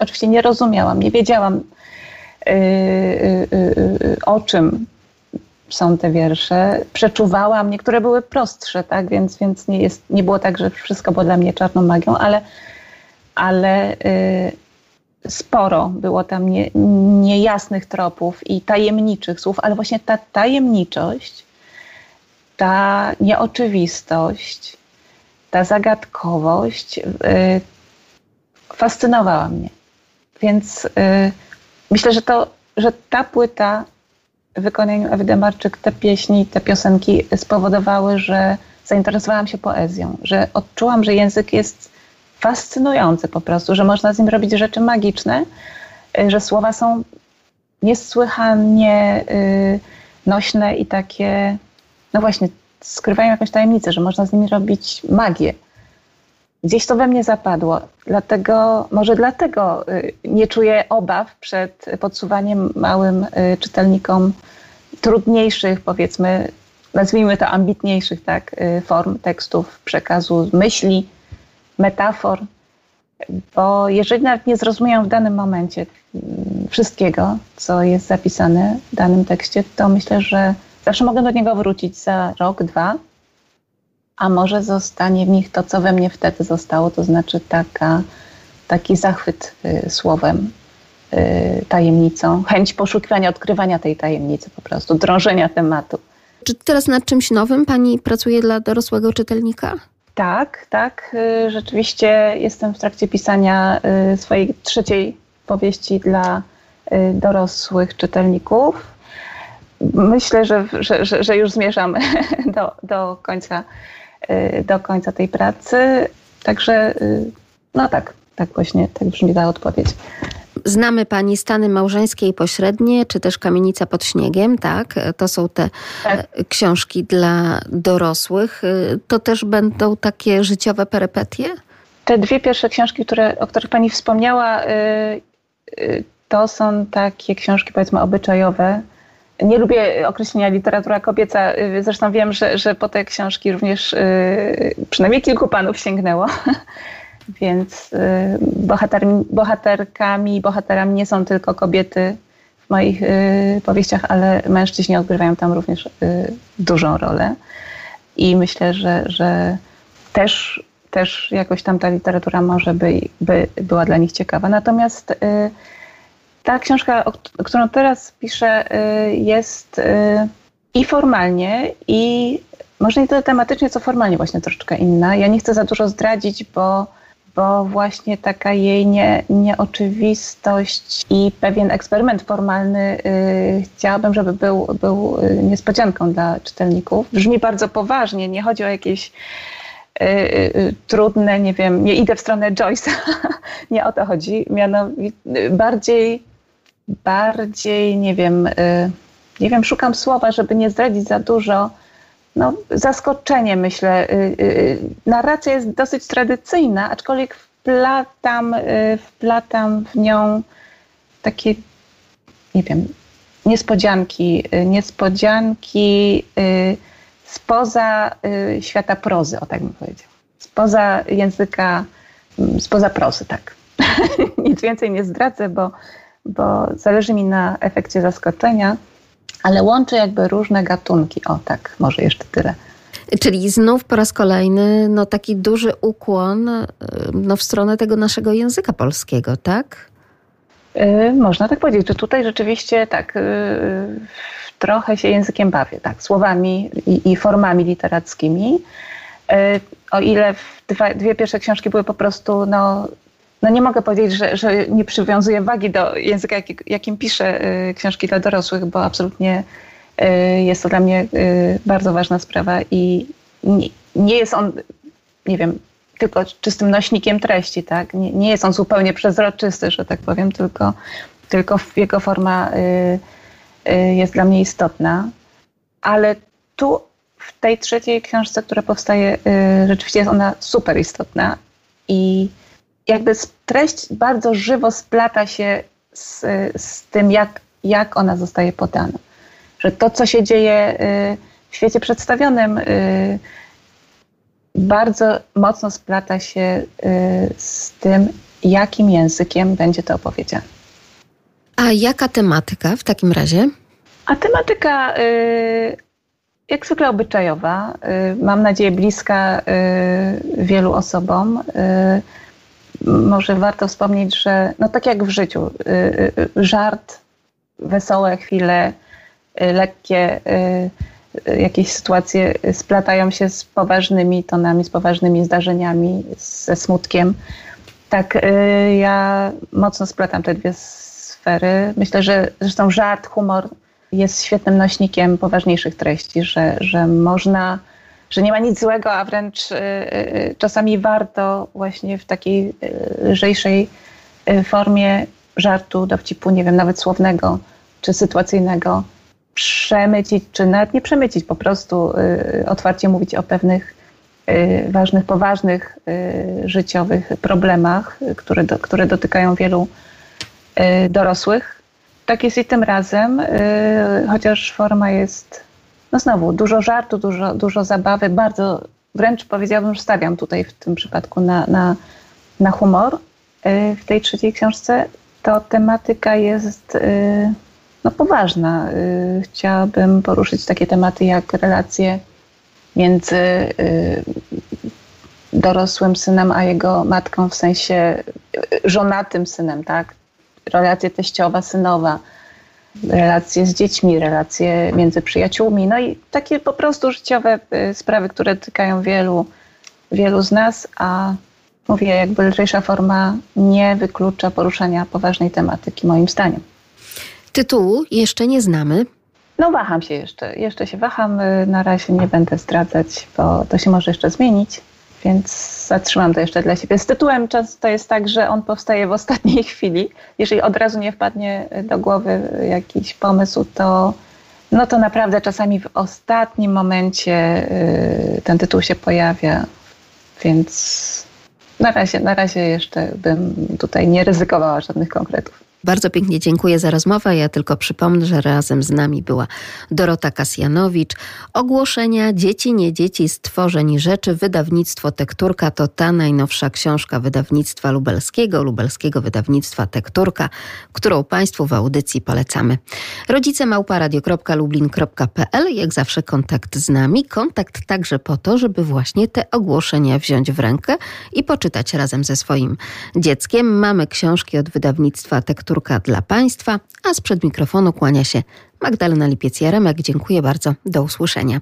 oczywiście nie rozumiałam, nie wiedziałam y, y, o czym są te wiersze. Przeczuwałam, niektóre były prostsze, tak? więc, więc nie, jest, nie było tak, że wszystko było dla mnie czarną magią, ale, ale sporo było tam nie, niejasnych tropów i tajemniczych słów, ale właśnie ta tajemniczość, ta nieoczywistość, ta zagadkowość yy, fascynowała mnie. Więc yy, myślę, że, to, że ta płyta w wykonaniu Ewy Demarczyk, te pieśni, te piosenki spowodowały, że zainteresowałam się poezją, że odczułam, że język jest fascynujący po prostu, że można z nim robić rzeczy magiczne, y, że słowa są niesłychanie y, nośne i takie, no właśnie, skrywają jakąś tajemnicę, że można z nimi robić magię. Gdzieś to we mnie zapadło, dlatego, może dlatego y, nie czuję obaw przed podsuwaniem małym czytelnikom trudniejszych, powiedzmy, nazwijmy to ambitniejszych tak, form tekstów, przekazu, myśli, metafor, bo jeżeli nawet nie zrozumieją w danym momencie wszystkiego, co jest zapisane w danym tekście, to myślę, że zawsze mogę do niego wrócić za rok, dwa, a może zostanie w nich to, co we mnie wtedy zostało, to znaczy taka, taki zachwyt y, słowem, y, tajemnicą, chęć poszukiwania, odkrywania tej tajemnicy po prostu, drążenia tematu. Czy teraz nad czymś nowym pani pracuje dla dorosłego czytelnika? Tak, tak. Y, rzeczywiście jestem w trakcie pisania y, swojej trzeciej powieści dla y, dorosłych czytelników. Myślę, że, że, że, że już zmierzam do, do, końca, do końca tej pracy. Także, no tak, tak właśnie, tak brzmi ta odpowiedź. Znamy Pani stany małżeńskie i pośrednie, czy też kamienica pod śniegiem, tak? To są te tak. E, książki dla dorosłych. E, to też będą takie życiowe perypetie? Te dwie pierwsze książki, które, o których Pani wspomniała, to są takie książki, powiedzmy, obyczajowe. Nie lubię określenia literatura kobieca, zresztą wiem, że, że po te książki również przynajmniej kilku panów sięgnęło. Więc y, bohater, bohaterkami bohaterami nie są tylko kobiety w moich y, powieściach, ale mężczyźni odgrywają tam również y, dużą rolę. I myślę, że, że też, też jakoś tam ta literatura może by, by była dla nich ciekawa. Natomiast ta książka, o, którą teraz piszę, jest i formalnie, i może nie tyle tematycznie, co formalnie właśnie troszeczkę inna. Ja nie chcę za dużo zdradzić, bo bo właśnie taka jej nie, nieoczywistość i pewien eksperyment formalny y, chciałabym, żeby był, był y, niespodzianką dla czytelników. Brzmi bardzo poważnie, nie chodzi o jakieś y, y trudne, nie wiem, nie idę w stronę Joyce'a, nie o to chodzi, mianowicie bardziej, bardziej, nie wiem, y, nie wiem, szukam słowa, żeby nie zdradzić za dużo, no, zaskoczenie, myślę. Y, y, narracja jest dosyć tradycyjna, aczkolwiek wplatam, wplatam w nią takie, nie wiem, niespodzianki, niespodzianki spoza świata prozy, o tak bym powiedział. Spoza języka, mm, spoza prozy, tak. Nic więcej nie zdradzę, bo, bo zależy mi na efekcie zaskoczenia ale łączy jakby różne gatunki. O tak, może jeszcze tyle. Czyli znów po raz kolejny no, taki duży ukłon y, no, w stronę tego naszego języka polskiego, tak? Yy, można tak powiedzieć, że tutaj rzeczywiście tak, yy, trochę się językiem bawię, tak, słowami i, i formami literackimi. Yy, o ile dwa, dwie pierwsze książki były po prostu no, no nie mogę powiedzieć, że, że nie przywiązuję wagi do języka, jak, jakim piszę y, książki dla dorosłych, bo absolutnie y, jest to dla mnie y, bardzo ważna sprawa i nie, nie jest on, nie wiem, tylko czystym nośnikiem treści, tak? Nie, nie, jest on zupełnie przezroczysty, że tak powiem, tylko, tylko jego forma jest dla mnie istotna. Ale tu w tej trzeciej książce, która powstaje, rzeczywiście jest ona super istotna i jakby treść bardzo żywo splata się z, z tym, jak, jak ona zostaje podana. Że to, co się dzieje y, w świecie przedstawionym, y, bardzo mocno splata się y, z tym, jakim językiem będzie to opowiedziane. A jaka tematyka w takim razie? A tematyka jak zwykle obyczajowa, mam nadzieję bliska wielu osobom może warto wspomnieć, że no tak jak w życiu, y, y, y, żart, wesołe chwile, lekkie jakieś sytuacje splatają się z poważnymi tonami, z poważnymi zdarzeniami, ze smutkiem. Tak, ja mocno splatam te dwie sfery. Myślę, że zresztą żart, humor jest świetnym nośnikiem poważniejszych treści, że, że można że nie ma nic złego, a wręcz y, y, czasami warto właśnie w takiej y, lżejszej formie żartu, dowcipu, nie wiem, nawet słownego czy sytuacyjnego, przemycić, czy nawet nie przemycić, po prostu otwarcie mówić o pewnych ważnych, poważnych życiowych problemach, które, do, które dotykają wielu dorosłych. Tak jest i tym razem, chociaż forma jest no znowu, dużo żartu, dużo, dużo zabawy, bardzo wręcz powiedziałabym, że stawiam tutaj w tym przypadku na, na, na humor y, w tej trzeciej książce, to tematyka jest y, no, poważna. Y, chciałabym poruszyć takie tematy jak relacje między dorosłym synem a jego matką, w sensie żonatym synem, tak? Relacje teściowa, synowa relacje z dziećmi, relacje między przyjaciółmi, no i takie po prostu życiowe y, sprawy, które dotykają wielu, wielu z nas, a mówię, jakby lżejsza forma nie wyklucza poruszania poważnej tematyki, moim zdaniem. Tytułu jeszcze nie znamy. No waham się jeszcze, jeszcze się waham, y, na razie nie będę zdradzać, bo to się może jeszcze zmienić więc zatrzymam to jeszcze dla siebie. Z tytułem często jest tak, że on powstaje w ostatniej chwili. Jeżeli od razu nie wpadnie do głowy jakiś pomysł, to, no to naprawdę czasami w ostatnim momencie y, ten tytuł się pojawia, więc na razie, na razie jeszcze bym tutaj nie ryzykowała żadnych konkretów. Bardzo pięknie dziękuję za rozmowę. Ja tylko przypomnę, że razem z nami była Dorota Kasjanowicz. Ogłoszenia Dzieci, nie dzieci, stworzeń rzeczy. Wydawnictwo Tekturka to ta najnowsza książka wydawnictwa lubelskiego, lubelskiego wydawnictwa Tekturka, którą Państwu w audycji polecamy. Rodzice małparadio.lublin.pl Jak zawsze kontakt z nami. Kontakt także po to, żeby właśnie te ogłoszenia wziąć w rękę i poczytać razem ze swoim dzieckiem. Mamy książki od wydawnictwa Tekturka Dla Państwa, a sprzed mikrofonu kłania się Magdalena Lipiec-Jaremek. Dziękuję bardzo. Do usłyszenia.